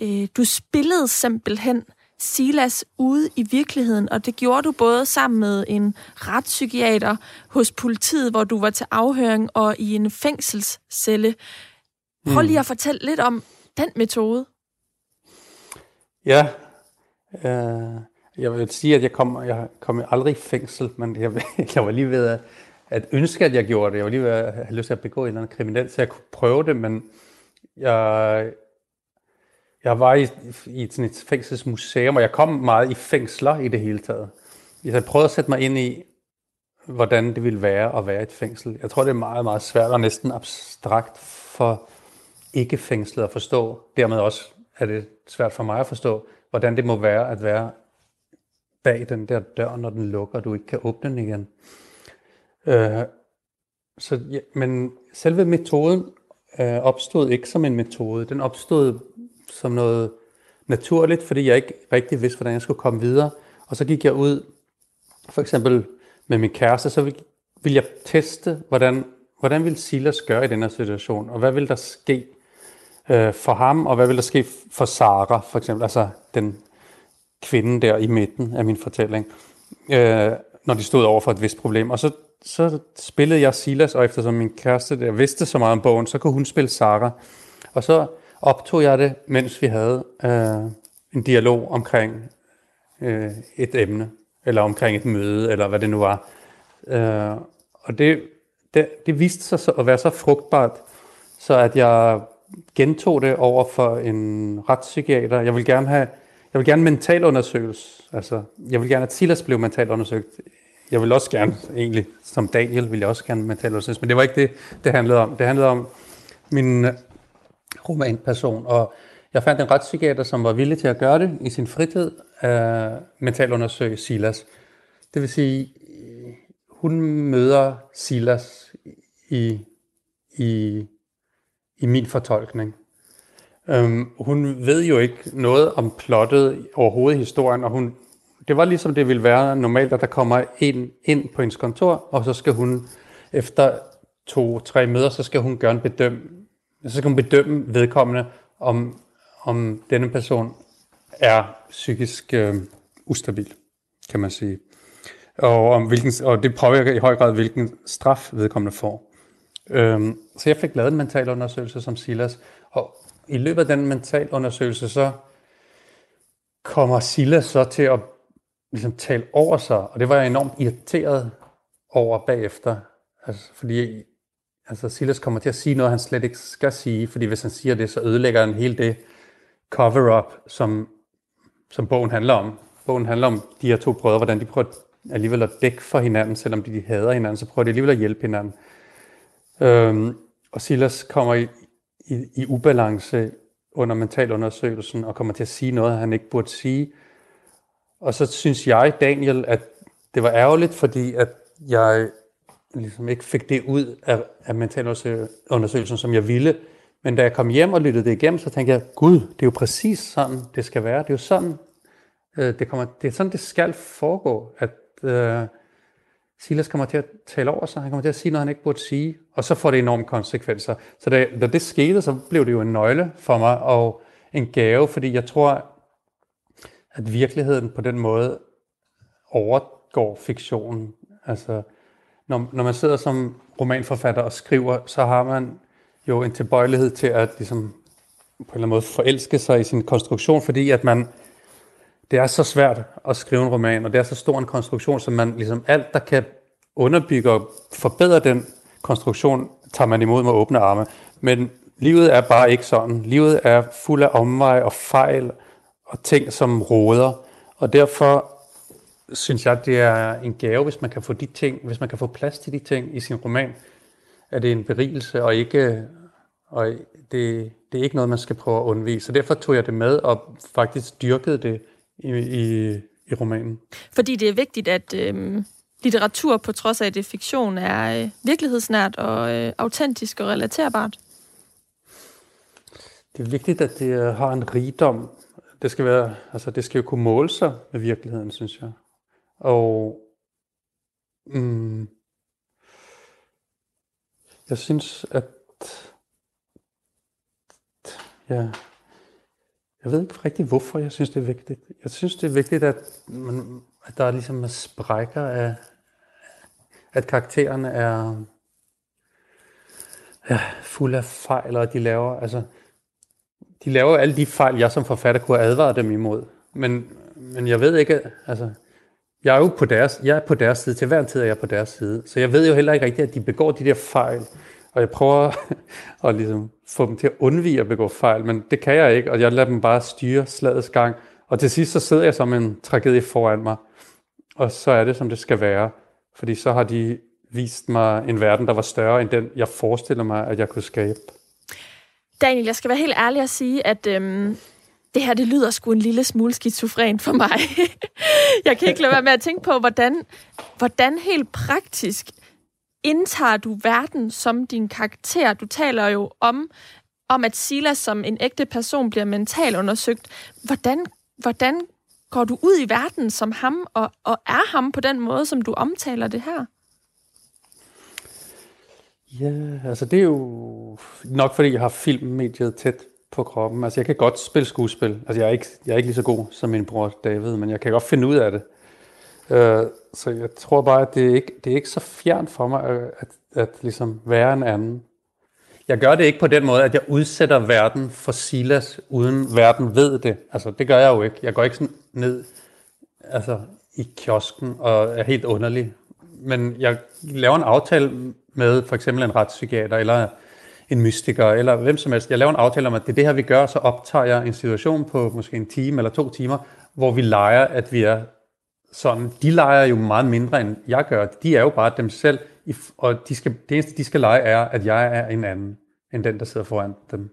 Øh, øh, du spillede simpelthen Silas ude i virkeligheden, og det gjorde du både sammen med en retspsykiater hos politiet, hvor du var til afhøring, og i en fængselscelle. Prøv lige at fortælle lidt om den metode. Ja, øh, jeg vil sige, at jeg kom, jeg kom aldrig i fængsel, men jeg, *laughs* jeg var lige ved at, at ønske, at jeg gjorde det. Jeg var lige ved at have lyst til at begå en eller anden kriminel, så jeg kunne prøve det, men jeg, jeg var i, i sådan et fængselsmuseum, og jeg kom meget i fængsler i det hele taget. Jeg prøvede at sætte mig ind i, hvordan det ville være at være i et fængsel. Jeg tror, det er meget, meget svært og næsten abstrakt for ikke fængslet at forstå. Dermed også er det svært for mig at forstå, hvordan det må være at være bag den der dør, når den lukker, og du ikke kan åbne den igen. Øh, så, ja, men selve metoden øh, opstod ikke som en metode. Den opstod som noget naturligt, fordi jeg ikke rigtig vidste, hvordan jeg skulle komme videre. Og så gik jeg ud, for eksempel med min kæreste, så ville, ville jeg teste, hvordan, hvordan ville Silas gøre i den her situation, og hvad vil der ske øh, for ham, og hvad vil der ske for Sara, for eksempel, altså den kvinde der i midten af min fortælling, øh, når de stod over for et vist problem. Og så, så spillede jeg Silas, og eftersom min kæreste der vidste så meget om bogen, så kunne hun spille Sara. Og så optog jeg det, mens vi havde øh, en dialog omkring øh, et emne, eller omkring et møde, eller hvad det nu var. Øh, og det, det, det viste sig at være så frugtbart, så at jeg gentog det over for en retspsykiater. Jeg vil gerne have, jeg vil gerne mental undersøges. Altså, jeg vil gerne, at Silas blev mental undersøgt. Jeg vil også gerne, egentlig, som Daniel, vil jeg også gerne mental undersøgelse, men det var ikke det, det handlede om. Det handlede om min øh, romanperson, og jeg fandt en retspsykiater, som var villig til at gøre det i sin fritid, øh, mental undersøge Silas. Det vil sige, hun møder Silas i, i i min fortolkning. Øhm, hun ved jo ikke noget om plottet overhovedet i historien, og hun, det var ligesom det ville være normalt, at der kommer en ind på hendes kontor, og så skal hun efter to-tre møder, så skal hun gøre en bedøm, så skal hun bedømme vedkommende, om, om denne person er psykisk øh, ustabil, kan man sige. Og, om hvilken, og det påvirker i høj grad, hvilken straf vedkommende får. Øhm, så jeg fik lavet en mentalundersøgelse som Silas, og i løbet af den mental undersøgelse, så kommer Silas så til at ligesom, tale over sig, og det var jeg enormt irriteret over bagefter, altså, fordi altså, Silas kommer til at sige noget, han slet ikke skal sige, fordi hvis han siger det, så ødelægger han hele det cover-up, som, som bogen handler om. Bogen handler om de her to brødre, hvordan de prøver alligevel at dække for hinanden, selvom de, de hader hinanden, så prøver de alligevel at hjælpe hinanden. Øhm, og Silas kommer i, i, i ubalance under mentalundersøgelsen og kommer til at sige noget, han ikke burde sige. Og så synes jeg, Daniel, at det var ærgerligt, fordi at jeg ligesom ikke fik det ud af, af mentalundersøgelsen, som jeg ville. Men da jeg kom hjem og lyttede det igennem, så tænkte jeg, gud, det er jo præcis sådan, det skal være. Det er jo sådan, øh, det, kommer, det er sådan, det skal foregå, at øh, Silas kommer til at tale over sig, han kommer til at sige noget, han ikke burde sige, og så får det enorme konsekvenser. Så da, da det skete, så blev det jo en nøgle for mig, og en gave, fordi jeg tror, at virkeligheden på den måde overgår fiktionen. Altså, når, når man sidder som romanforfatter og skriver, så har man jo en tilbøjelighed til at ligesom, på en eller anden måde forelske sig i sin konstruktion, fordi at man det er så svært at skrive en roman, og det er så stor en konstruktion, som man ligesom alt, der kan underbygge og forbedre den konstruktion, tager man imod med åbne arme. Men livet er bare ikke sådan. Livet er fuld af omvej og fejl og ting, som råder. Og derfor synes jeg, det er en gave, hvis man kan få de ting, hvis man kan få plads til de ting i sin roman, er det en berigelse, og ikke og det, det er ikke noget, man skal prøve at undvige. Så derfor tog jeg det med og faktisk dyrkede det i, i, i romanen. Fordi det er vigtigt, at øh, litteratur, på trods af det fiktion, er øh, virkelighedsnært og øh, autentisk og relaterbart. Det er vigtigt, at det øh, har en rigdom. Det skal, være, altså, det skal jo kunne måle sig med virkeligheden, synes jeg. Og mm, jeg synes, at ja, jeg ved ikke rigtig, hvorfor jeg synes, det er vigtigt. Jeg synes, det er vigtigt, at, man, at der er ligesom sprækker af, at karaktererne er ja, fuld af fejl, og de laver, altså, de laver alle de fejl, jeg som forfatter kunne advare dem imod. Men, men jeg ved ikke, altså, jeg er jo på deres, jeg er på deres side, til hver tid er jeg på deres side. Så jeg ved jo heller ikke rigtigt, at de begår de der fejl. Og jeg prøver *laughs* at ligesom få dem til at undvige at begå fejl, men det kan jeg ikke, og jeg lader dem bare styre slagets gang. Og til sidst så sidder jeg som en tragedie foran mig, og så er det, som det skal være. Fordi så har de vist mig en verden, der var større end den, jeg forestiller mig, at jeg kunne skabe. Daniel, jeg skal være helt ærlig at sige, at øhm, det her, det lyder sgu en lille smule skizofren for mig. *laughs* jeg kan ikke lade være med at tænke på, hvordan, hvordan helt praktisk indtager du verden som din karakter? Du taler jo om, om at Silas som en ægte person bliver mentalt undersøgt. Hvordan, hvordan går du ud i verden som ham, og, og er ham på den måde, som du omtaler det her? Ja, altså det er jo nok fordi, jeg har filmmediet tæt på kroppen. Altså jeg kan godt spille skuespil. Altså jeg er ikke, jeg er ikke lige så god som min bror David, men jeg kan godt finde ud af det. Øh, så jeg tror bare, at det er ikke, det er ikke så fjernt for mig at, at, at ligesom være en anden. Jeg gør det ikke på den måde, at jeg udsætter verden for Silas, uden verden ved det. Altså det gør jeg jo ikke. Jeg går ikke sådan ned altså, i kiosken og er helt underlig. Men jeg laver en aftale med for eksempel en retspsykiater eller en mystiker eller hvem som helst. Jeg laver en aftale om, at det er det her, vi gør, så optager jeg en situation på måske en time eller to timer, hvor vi leger, at vi er sådan. De leger jo meget mindre, end jeg gør. De er jo bare dem selv, og de skal, det eneste, de skal lege, er, at jeg er en anden, end den, der sidder foran dem.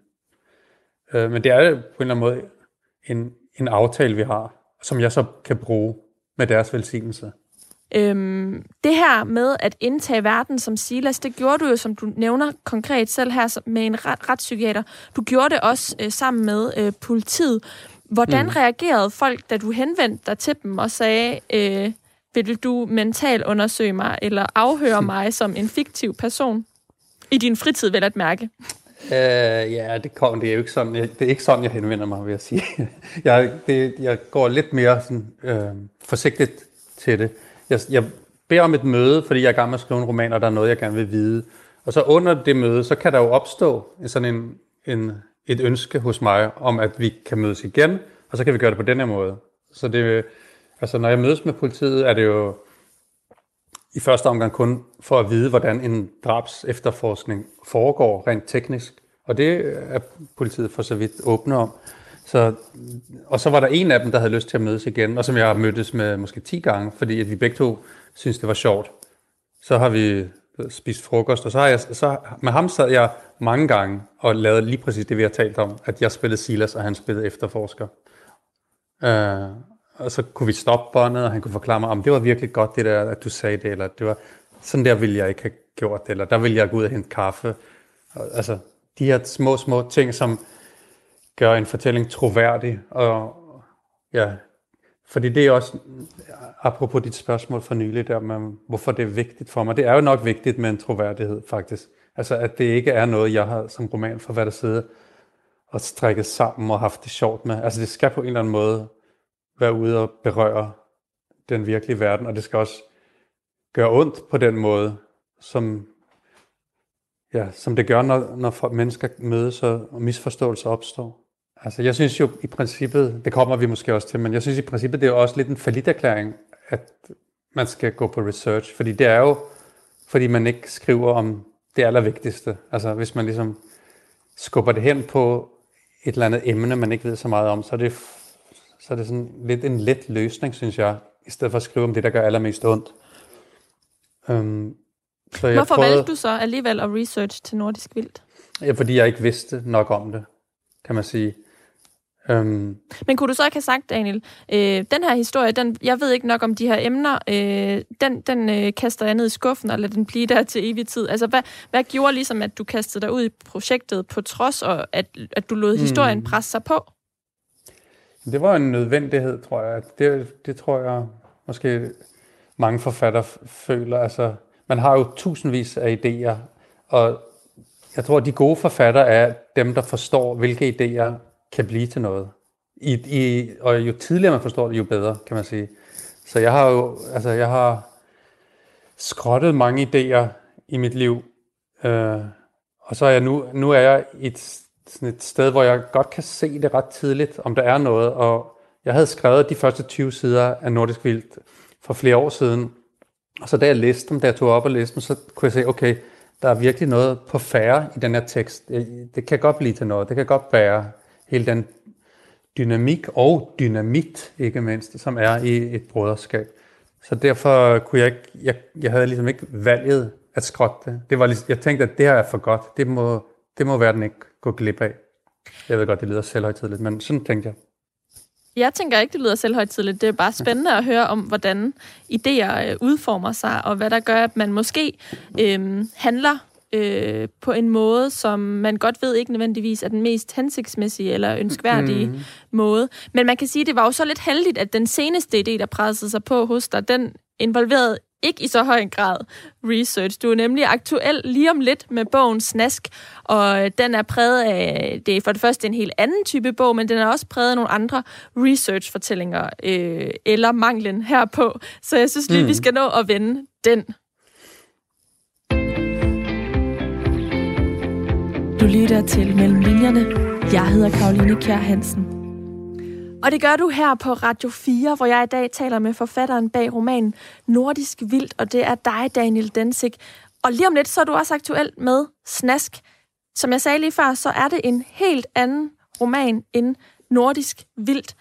Øh, men det er på en eller anden måde en, en aftale, vi har, som jeg så kan bruge med deres velsignelse. Øhm, det her med at indtage verden som Silas, det gjorde du jo, som du nævner konkret selv her med en ret, retspsykiater. Du gjorde det også øh, sammen med øh, politiet. Hvordan mm. reagerede folk, da du henvendte dig til dem og sagde, øh, vil du mentalt undersøge mig eller afhøre *laughs* mig som en fiktiv person? I din fritid, vel at mærke. Uh, ja, det, kom, det er jo ikke sådan, det er ikke sådan, jeg henvender mig, vil jeg sige. *laughs* jeg, det, jeg går lidt mere sådan, øh, forsigtigt til det. Jeg, jeg beder om et møde, fordi jeg er gang med at skrive en roman, og der er noget, jeg gerne vil vide. Og så under det møde, så kan der jo opstå sådan en, en, et ønske hos mig om, at vi kan mødes igen, og så kan vi gøre det på den her måde. Så det, altså når jeg mødes med politiet, er det jo i første omgang kun for at vide, hvordan en drabs efterforskning foregår rent teknisk. Og det er politiet for så vidt åbne om. Så, og så var der en af dem, der havde lyst til at mødes igen, og som jeg har mødtes med måske 10 gange, fordi at vi begge to synes det var sjovt. Så har vi Øh, spist frokost, og så har jeg, så, med ham sad jeg mange gange og lavede lige præcis det, vi har talt om, at jeg spillede Silas, og han spillede efterforsker. Øh, og så kunne vi stoppe båndet, og han kunne forklare mig, om det var virkelig godt det der, at du sagde det, eller det var, sådan der ville jeg ikke have gjort det, eller der ville jeg gå ud og hente kaffe. Og, altså, de her små, små ting, som gør en fortælling troværdig, og ja, fordi det er også, apropos dit spørgsmål for nylig der, med, hvorfor det er vigtigt for mig. Det er jo nok vigtigt med en troværdighed, faktisk. Altså, at det ikke er noget, jeg har som romanforfatter siddet og strikket sammen og haft det sjovt med. Altså, det skal på en eller anden måde være ude og berøre den virkelige verden, og det skal også gøre ondt på den måde, som, ja, som det gør, når, når mennesker mødes og misforståelser opstår. Altså, jeg synes jo i princippet, det kommer vi måske også til, men jeg synes i princippet, det er jo også lidt en erklæring, at man skal gå på research, fordi det er jo, fordi man ikke skriver om det allervigtigste. Altså, hvis man ligesom skubber det hen på et eller andet emne, man ikke ved så meget om, så er det, så er det sådan lidt en let løsning, synes jeg, i stedet for at skrive om det, der gør allermest ondt. Um, så jeg Hvorfor prøvede, valgte du så alligevel at research til Nordisk Vildt? Ja, fordi jeg ikke vidste nok om det, kan man sige. Øhm. Men kunne du så ikke have sagt, Daniel, øh, den her historie, den, jeg ved ikke nok om de her emner, øh, den, den øh, kaster jeg ned i skuffen og lader den blive der til evig tid. Altså, hvad, hvad gjorde ligesom, at du kastede dig ud i projektet på trods, og at, at du lod mm. historien presse sig på? Det var en nødvendighed, tror jeg. Det, det tror jeg måske mange forfattere føler. Altså, man har jo tusindvis af idéer, og jeg tror, at de gode forfattere er dem, der forstår, hvilke idéer kan blive til noget. I, i, og jo tidligere man forstår det, jo bedre, kan man sige. Så jeg har jo, altså jeg har skrottet mange idéer i mit liv, øh, og så er jeg nu, nu er jeg et, sådan et sted, hvor jeg godt kan se det ret tidligt, om der er noget, og jeg havde skrevet de første 20 sider af Nordisk Vildt for flere år siden, og så da jeg læste dem, da jeg tog op og læste dem, så kunne jeg se, okay, der er virkelig noget på færre i den her tekst. Øh, det kan godt blive til noget. Det kan godt være hele den dynamik og dynamit, ikke mindst, som er i et broderskab. Så derfor kunne jeg ikke, jeg, jeg havde ligesom ikke valget at skrotte det. det var ligesom, jeg tænkte, at det her er for godt. Det må, det må verden ikke gå glip af. Jeg ved godt, det lyder selvhøjtidligt, men sådan tænkte jeg. Jeg tænker ikke, det lyder selvhøjtidligt. Det er bare spændende at høre om, hvordan idéer øh, udformer sig, og hvad der gør, at man måske øhm, handler øh, på en måde, som man godt ved ikke nødvendigvis er den mest hensigtsmæssige eller ønskværdige mm. måde. Men man kan sige, at det var jo så lidt heldigt, at den seneste idé, der pressede sig på hos dig, den involverede ikke i så høj grad research. Du er nemlig aktuel lige om lidt med bogen Snask, og den er præget af, det er for det første en helt anden type bog, men den er også præget af nogle andre research-fortællinger, øh, eller manglen herpå. Så jeg synes lige, mm. vi skal nå at vende den. Lytter til Mellem Linjerne. Jeg hedder Karoline Kjær Hansen. Og det gør du her på Radio 4, hvor jeg i dag taler med forfatteren bag romanen Nordisk Vildt, og det er dig, Daniel Densig. Og lige om lidt, så er du også aktuel med Snask. Som jeg sagde lige før, så er det en helt anden roman end Nordisk Vildt.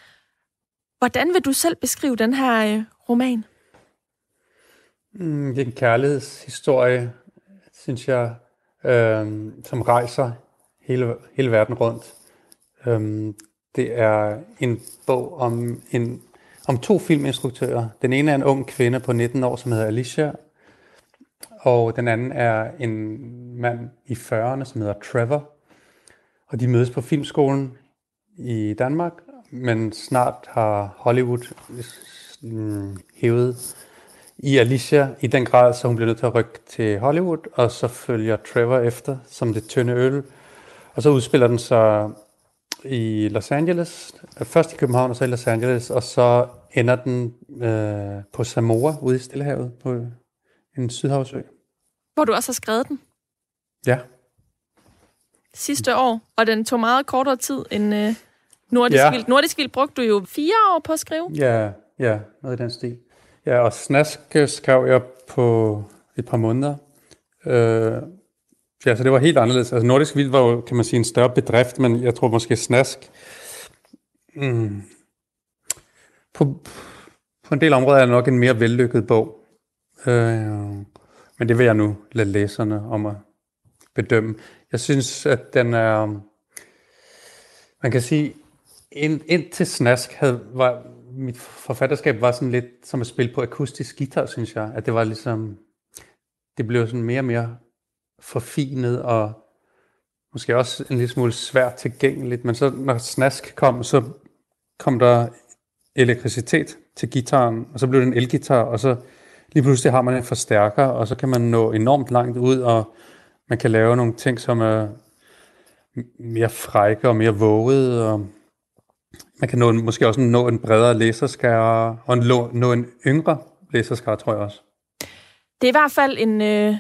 Hvordan vil du selv beskrive den her øh, roman? Mm, det er en kærlighedshistorie, synes jeg, øh, som rejser hele, hele verden rundt. Øh, det er en bog om, en, om to filminstruktører. Den ene er en ung kvinde på 19 år, som hedder Alicia, og den anden er en mand i 40'erne, som hedder Trevor. Og de mødes på filmskolen i Danmark, men snart har Hollywood mm, hævet i Alicia i den grad, så hun bliver nødt til at rykke til Hollywood, og så følger Trevor efter som det tynde øl. Og så udspiller den sig i Los Angeles, først i København og så i Los Angeles, og så ender den øh, på Samoa ude i Stillehavet på en sydhavsø. Hvor du også har skrevet den? Ja. Sidste år, og den tog meget kortere tid end øh, Nordisk ja. Vildt. Nordisk Vildt brugte du jo fire år på at skrive. Ja, ja, noget i den stil. Ja, og Snask skrev jeg på et par måneder. Øh, Ja, så det var helt anderledes. Altså Nordisk Vild var jo, kan man sige, en større bedrift, men jeg tror måske Snask... Mm, på, på en del områder er det nok en mere vellykket bog. Øh, men det vil jeg nu lade læserne om at bedømme. Jeg synes, at den er... Man kan sige, ind, indtil Snask havde, var, mit forfatterskab var sådan lidt som at spille på akustisk guitar, synes jeg. At det var ligesom... Det blev sådan mere og mere forfinet og måske også en lille smule svært tilgængeligt. Men så når snask kom, så kom der elektricitet til gitaren, og så blev det en elgitar, og så lige pludselig har man en forstærker, og så kan man nå enormt langt ud, og man kan lave nogle ting, som er mere frække og mere våget, og man kan nå, måske også nå en bredere læserskare, og nå, nå en yngre læserskare, tror jeg også. Det er i hvert fald en, øh,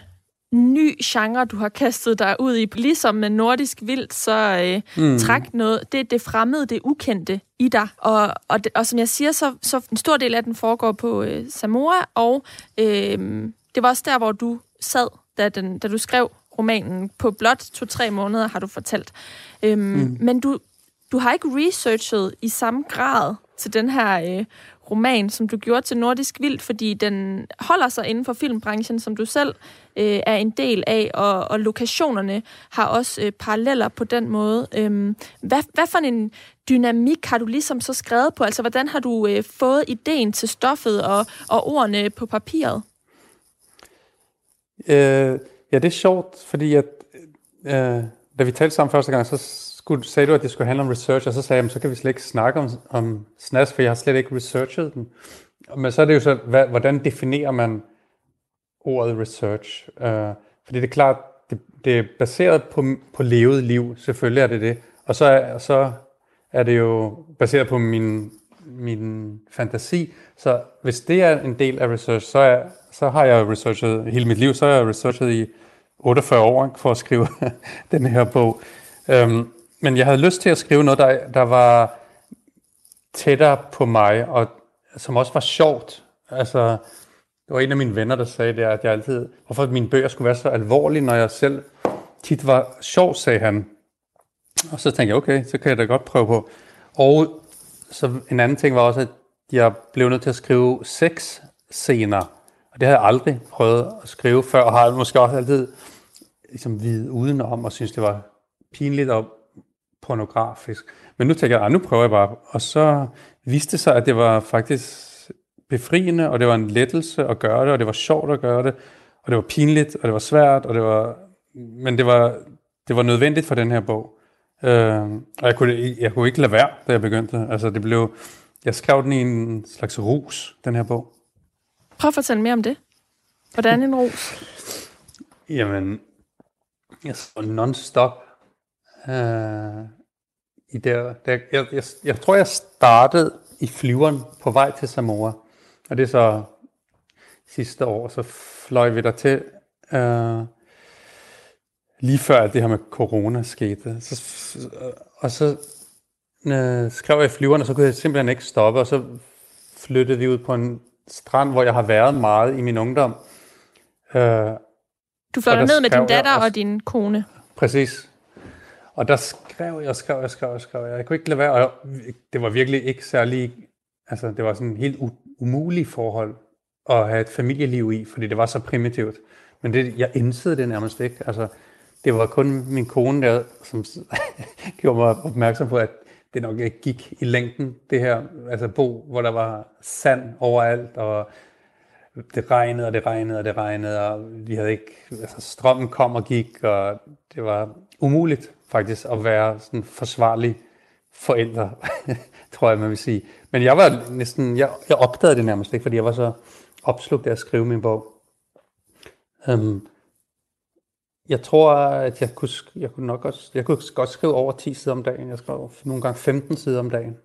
ny genre, du har kastet dig ud i. Ligesom med nordisk vildt, så øh, mm. træk noget, det det fremmede, det ukendte i dig. Og, og, det, og som jeg siger, så, så en stor del af den foregår på øh, Samoa, og øh, det var også der, hvor du sad, da, den, da du skrev romanen. På blot to-tre måneder har du fortalt. Øhm, mm. Men du, du har ikke researchet i samme grad til den her øh, roman, som du gjorde til Nordisk Vildt, fordi den holder sig inden for filmbranchen, som du selv øh, er en del af, og, og lokationerne har også øh, paralleller på den måde. Øhm, hvad, hvad for en dynamik har du ligesom så skrevet på? Altså, hvordan har du øh, fået ideen til stoffet og, og ordene på papiret? Øh, ja, det er sjovt, fordi at, øh, da vi talte sammen første gang, så skulle, sagde du, at det skulle handle om research, og så sagde jeg, så kan vi slet ikke snakke om, om SNAS, for jeg har slet ikke researchet den. Men så er det jo så, hvad, hvordan definerer man ordet research? Uh, fordi det er klart, det, det er baseret på, på levet liv, selvfølgelig er det det. Og så er, så er det jo baseret på min, min fantasi. Så hvis det er en del af research, så, er, så har jeg researchet hele mit liv, så har jeg researchet i 48 år for at skrive *laughs* den her bog. Um, men jeg havde lyst til at skrive noget, der, der var tættere på mig, og som også var sjovt. Altså, det var en af mine venner, der sagde det, at jeg altid, hvorfor mine bøger skulle være så alvorlige, når jeg selv tit var sjov, sagde han. Og så tænkte jeg, okay, så kan jeg da godt prøve på. Og så en anden ting var også, at jeg blev nødt til at skrive seks scener. Og det havde jeg aldrig prøvet at skrive før, og har måske også altid ligesom videt udenom, og synes, det var pinligt og pornografisk. Men nu tænker jeg, nu prøver jeg bare. Og så viste det sig, at det var faktisk befriende, og det var en lettelse at gøre det, og det var sjovt at gøre det, og det var pinligt, og det var svært, og det var, men det var, det var nødvendigt for den her bog. Øh, og jeg kunne, jeg kunne ikke lade være, da jeg begyndte. Altså det blev, jeg skrev den i en slags rus, den her bog. Prøv at fortælle mere om det. Hvordan en rus? Jamen, jeg så non-stop øh, i der, der jeg, jeg, jeg tror, jeg startede i flyveren på vej til Samoa. Og det er så sidste år, så fløj vi der til, øh, lige før det her med corona skete. Så, og så øh, skrev jeg i flyveren, og så kunne jeg simpelthen ikke stoppe, og så flyttede vi ud på en strand, hvor jeg har været meget i min ungdom. Øh, du fløj ned med din datter og din kone. Præcis. Og der skrev jeg, skrev jeg, skrev jeg, skrev jeg. Jeg kunne ikke lade være, og det var virkelig ikke særlig, altså det var sådan helt umuligt forhold at have et familieliv i, fordi det var så primitivt. Men det, jeg indsede det nærmest ikke. Altså, det var kun min kone der, som *laughs* gjorde mig opmærksom på, at det nok ikke gik i længden, det her altså bo, hvor der var sand overalt, og det regnede, og det regnede, og det regnede, og vi havde ikke, altså strømmen kom og gik, og det var umuligt faktisk at være sådan forsvarlig forældre, *laughs* tror jeg, man vil sige. Men jeg var næsten, jeg, jeg opdagede det nærmest ikke, fordi jeg var så opslugt af at skrive min bog. Um, jeg tror, at jeg kunne, jeg kunne nok også, jeg kunne godt skrive over 10 sider om dagen. Jeg skrev nogle gange 15 sider om dagen.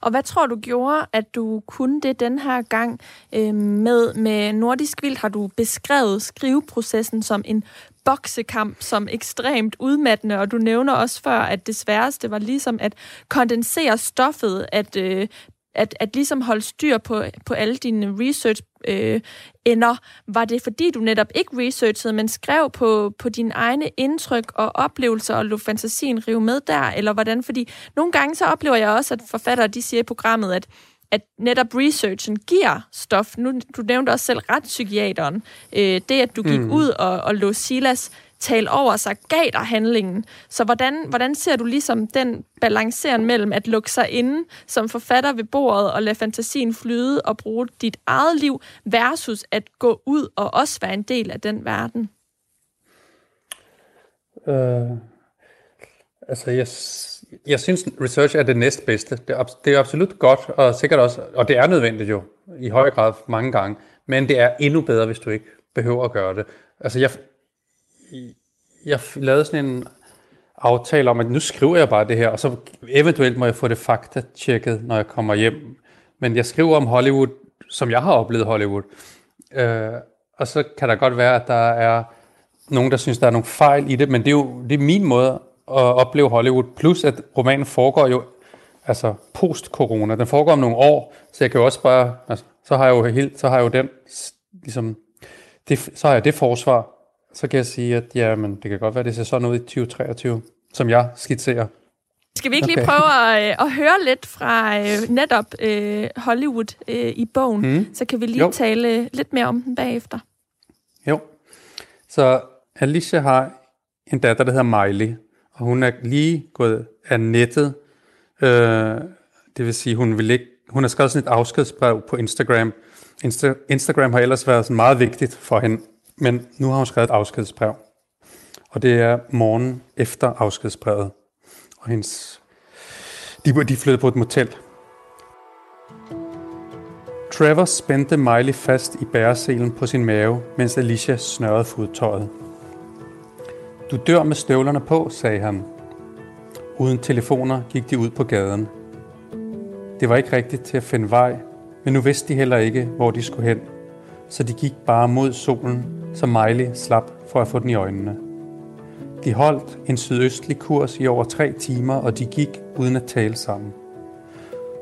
Og hvad tror du gjorde, at du kunne det den her gang øh, med, med Nordisk Vildt? Har du beskrevet skriveprocessen som en boksekamp som ekstremt udmattende, og du nævner også før, at det sværeste var ligesom at kondensere stoffet, at, øh, at, at ligesom holde styr på, på alle dine research øh, ender. Var det fordi, du netop ikke researchede, men skrev på, på dine egne indtryk og oplevelser, og lå fantasien rive med der, eller hvordan? Fordi nogle gange så oplever jeg også, at forfattere de siger i programmet, at at netop researchen giver stof. Nu, du nævnte også selv retspsykiateren. Øh, det, at du gik mm. ud og, og lå Silas tale over sig, gav dig handlingen. Så hvordan, hvordan ser du ligesom den balanceren mellem at lukke sig inde som forfatter ved bordet og lade fantasien flyde og bruge dit eget liv, versus at gå ud og også være en del af den verden? Øh, altså, jeg, jeg synes, research er det næstbedste. Det er, det er absolut godt, og sikkert også, og det er nødvendigt jo, i høj grad mange gange, men det er endnu bedre, hvis du ikke behøver at gøre det. Altså, jeg, jeg lavede sådan en aftale om, at nu skriver jeg bare det her, og så eventuelt må jeg få det fakta-tjekket, når jeg kommer hjem. Men jeg skriver om Hollywood, som jeg har oplevet Hollywood. Øh, og så kan der godt være, at der er nogen, der synes, der er nogle fejl i det, men det er jo det er min måde at opleve Hollywood. Plus, at romanen foregår jo altså post-corona. Den foregår om nogle år, så jeg kan jo også bare, altså, så har jeg jo helt, så har jeg jo den, ligesom, det, så har jeg det forsvar, så kan jeg sige, at ja, men det kan godt være, det ser sådan ud i 2023, som jeg skitserer. Skal vi ikke lige okay. prøve at, øh, at høre lidt fra øh, netop øh, Hollywood øh, i bogen? Mm. Så kan vi lige jo. tale lidt mere om den bagefter. Jo. Så Alicia har en datter, der hedder Miley, og hun er lige gået af nettet. Øh, det vil sige, hun vil ikke, hun har skrevet sådan et afskedsbrev på Instagram. Insta- Instagram har ellers været sådan meget vigtigt for hende, men nu har hun skrevet et afskedsbrev. Og det er morgen efter afskedsbrevet. Og hendes, de, de flyttede på et motel. Trevor spændte Miley fast i bæreselen på sin mave, mens Alicia snørrede fodtøjet. Du dør med støvlerne på, sagde han. Uden telefoner gik de ud på gaden. Det var ikke rigtigt til at finde vej, men nu vidste de heller ikke, hvor de skulle hen. Så de gik bare mod solen, så Miley slap for at få den i øjnene. De holdt en sydøstlig kurs i over tre timer, og de gik uden at tale sammen.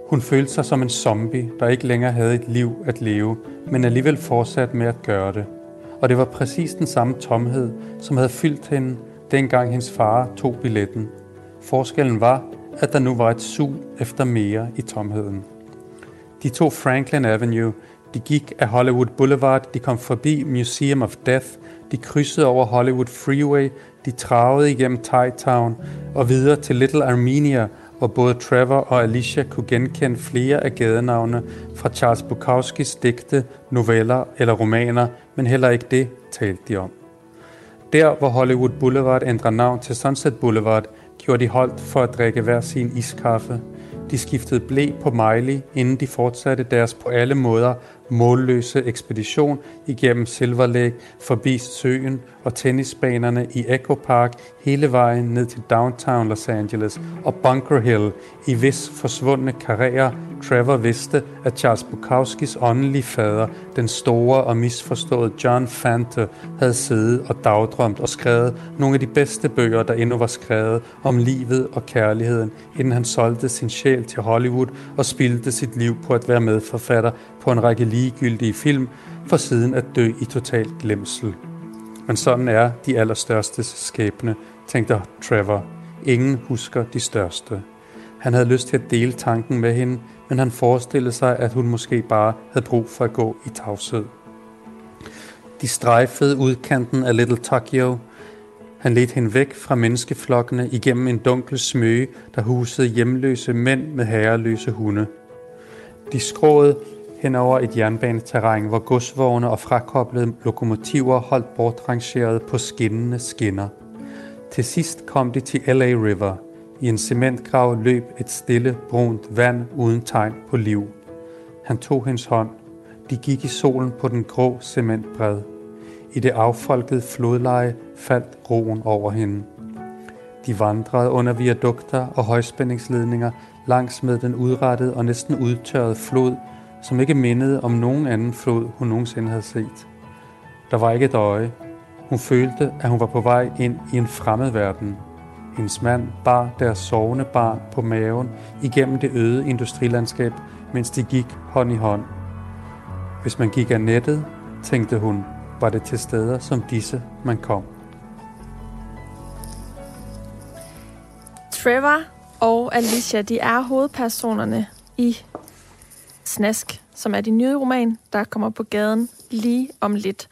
Hun følte sig som en zombie, der ikke længere havde et liv at leve, men alligevel fortsatte med at gøre det. Og det var præcis den samme tomhed, som havde fyldt hende, dengang hendes far tog billetten. Forskellen var, at der nu var et sug efter mere i tomheden. De tog Franklin Avenue, de gik af Hollywood Boulevard, de kom forbi Museum of Death, de krydsede over Hollywood Freeway, de travede igennem Thai Town og videre til Little Armenia, hvor både Trevor og Alicia kunne genkende flere af gadenavne fra Charles Bukowskis digte, noveller eller romaner, men heller ikke det talte de om. Der, hvor Hollywood Boulevard ændrer navn til Sunset Boulevard, gjorde de holdt for at drikke hver sin iskaffe. De skiftede blæ på Miley, inden de fortsatte deres på alle måder målløse ekspedition igennem Silver Lake, forbi søen og tennisbanerne i Echo Park, hele vejen ned til downtown Los Angeles og Bunker Hill, i vis forsvundne karriere Trevor vidste, at Charles Bukowskis åndelige fader, den store og misforståede John Fante, havde siddet og dagdrømt og skrevet nogle af de bedste bøger, der endnu var skrevet om livet og kærligheden, inden han solgte sin sjæl til Hollywood og spildte sit liv på at være medforfatter på en række ligegyldige film, for siden at dø i total glemsel. Men sådan er de allerstørste skæbne, tænkte Trevor. Ingen husker de største. Han havde lyst til at dele tanken med hende, men han forestillede sig, at hun måske bare havde brug for at gå i tavshed. De strejfede udkanten af Little Tokyo. Han ledte hende væk fra menneskeflokkene igennem en dunkel smøge, der husede hjemløse mænd med herreløse hunde. De skråede hen over et jernbaneterræn, hvor godsvogne og frakoblede lokomotiver holdt bortrangeret på skinnende skinner. Til sidst kom de til LA River. I en cementgrav løb et stille, brunt vand uden tegn på liv. Han tog hendes hånd. De gik i solen på den grå cementbred. I det affolkede flodleje faldt roen over hende. De vandrede under viadukter og højspændingsledninger langs med den udrettede og næsten udtørrede flod, som ikke mindede om nogen anden flod, hun nogensinde havde set. Der var ikke et øje. Hun følte, at hun var på vej ind i en fremmed verden. Hendes mand bar deres sovende barn på maven igennem det øde industrilandskab, mens de gik hånd i hånd. Hvis man gik af nettet, tænkte hun, var det til steder som disse, man kom. Trevor og Alicia, de er hovedpersonerne i Snask, som er din nye roman, der kommer på gaden lige om lidt.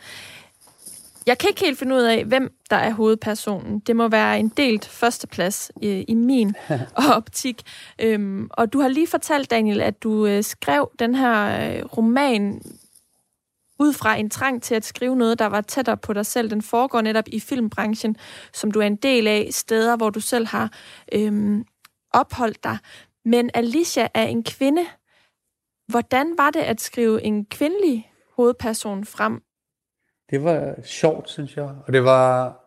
Jeg kan ikke helt finde ud af, hvem der er hovedpersonen. Det må være en delt førsteplads i, i min *laughs* optik. Øhm, og du har lige fortalt, Daniel, at du øh, skrev den her øh, roman ud fra en trang til at skrive noget, der var tættere på dig selv. Den foregår netop i filmbranchen, som du er en del af, steder, hvor du selv har øhm, opholdt dig. Men Alicia er en kvinde. Hvordan var det at skrive en kvindelig hovedperson frem? Det var sjovt, synes jeg. Og det var,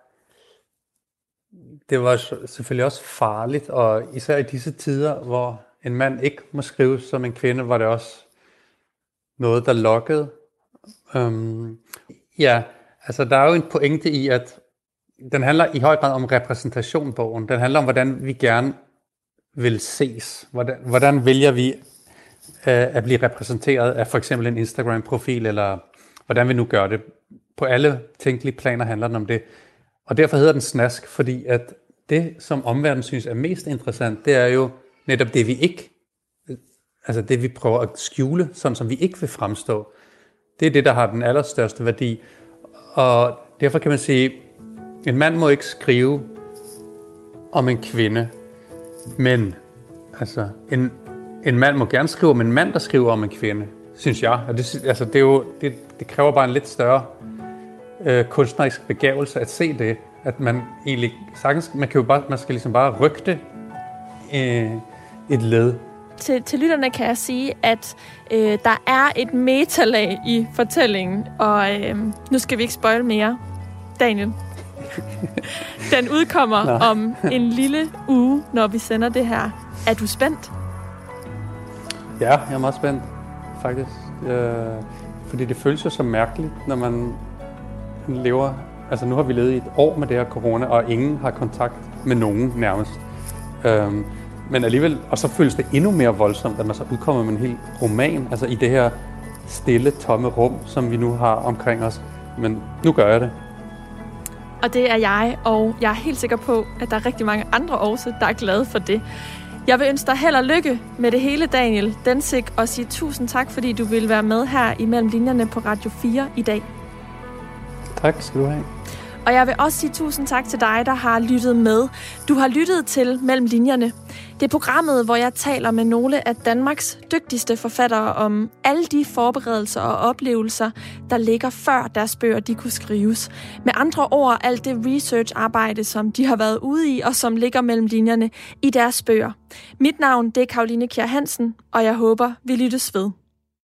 det var selvfølgelig også farligt, og især i disse tider, hvor en mand ikke må skrive som en kvinde, var det også noget, der lokkede. Øhm, ja, altså der er jo en pointe i, at den handler i høj grad om repræsentation, bogen. Den handler om, hvordan vi gerne vil ses. Hvordan, hvordan vælger vi at blive repræsenteret af for eksempel en Instagram-profil, eller hvordan vi nu gør det. På alle tænkelige planer handler den om det. Og derfor hedder den snask, fordi at det, som omverdenen synes er mest interessant, det er jo netop det, vi ikke, altså det, vi prøver at skjule, sådan som vi ikke vil fremstå. Det er det, der har den allerstørste værdi. Og derfor kan man sige, en mand må ikke skrive om en kvinde, men altså, en, en mand må gerne skrive om en mand, der skriver om en kvinde, synes jeg. Og det, altså, det, er jo, det, det kræver bare en lidt større øh, kunstnerisk begævelse at se det. At man egentlig sagtens, man, kan jo bare, man skal ligesom bare rygte øh, et led. Til, til lytterne kan jeg sige, at øh, der er et metalag i fortællingen, og øh, nu skal vi ikke spoil mere. Daniel? *laughs* Den udkommer Nå. om en lille uge, når vi sender det her. Er du spændt? Ja, jeg er meget spændt, faktisk. Øh, fordi det føles jo så mærkeligt, når man lever... Altså nu har vi levet i et år med det her corona, og ingen har kontakt med nogen nærmest. Øh, men alligevel, og så føles det endnu mere voldsomt, at man så udkommer med en hel roman, altså i det her stille, tomme rum, som vi nu har omkring os. Men nu gør jeg det. Og det er jeg, og jeg er helt sikker på, at der er rigtig mange andre også, der er glade for det. Jeg vil ønske dig held og lykke med det hele, Daniel Densik, og sige tusind tak, fordi du vil være med her imellem linjerne på Radio 4 i dag. Tak skal du have. Og jeg vil også sige tusind tak til dig, der har lyttet med. Du har lyttet til Mellem Linjerne. Det er programmet, hvor jeg taler med nogle af Danmarks dygtigste forfattere om alle de forberedelser og oplevelser, der ligger før deres bøger de kunne skrives. Med andre ord, alt det research-arbejde, som de har været ude i, og som ligger mellem linjerne i deres bøger. Mit navn det er Karoline Kjær Hansen, og jeg håber, vi lyttes ved.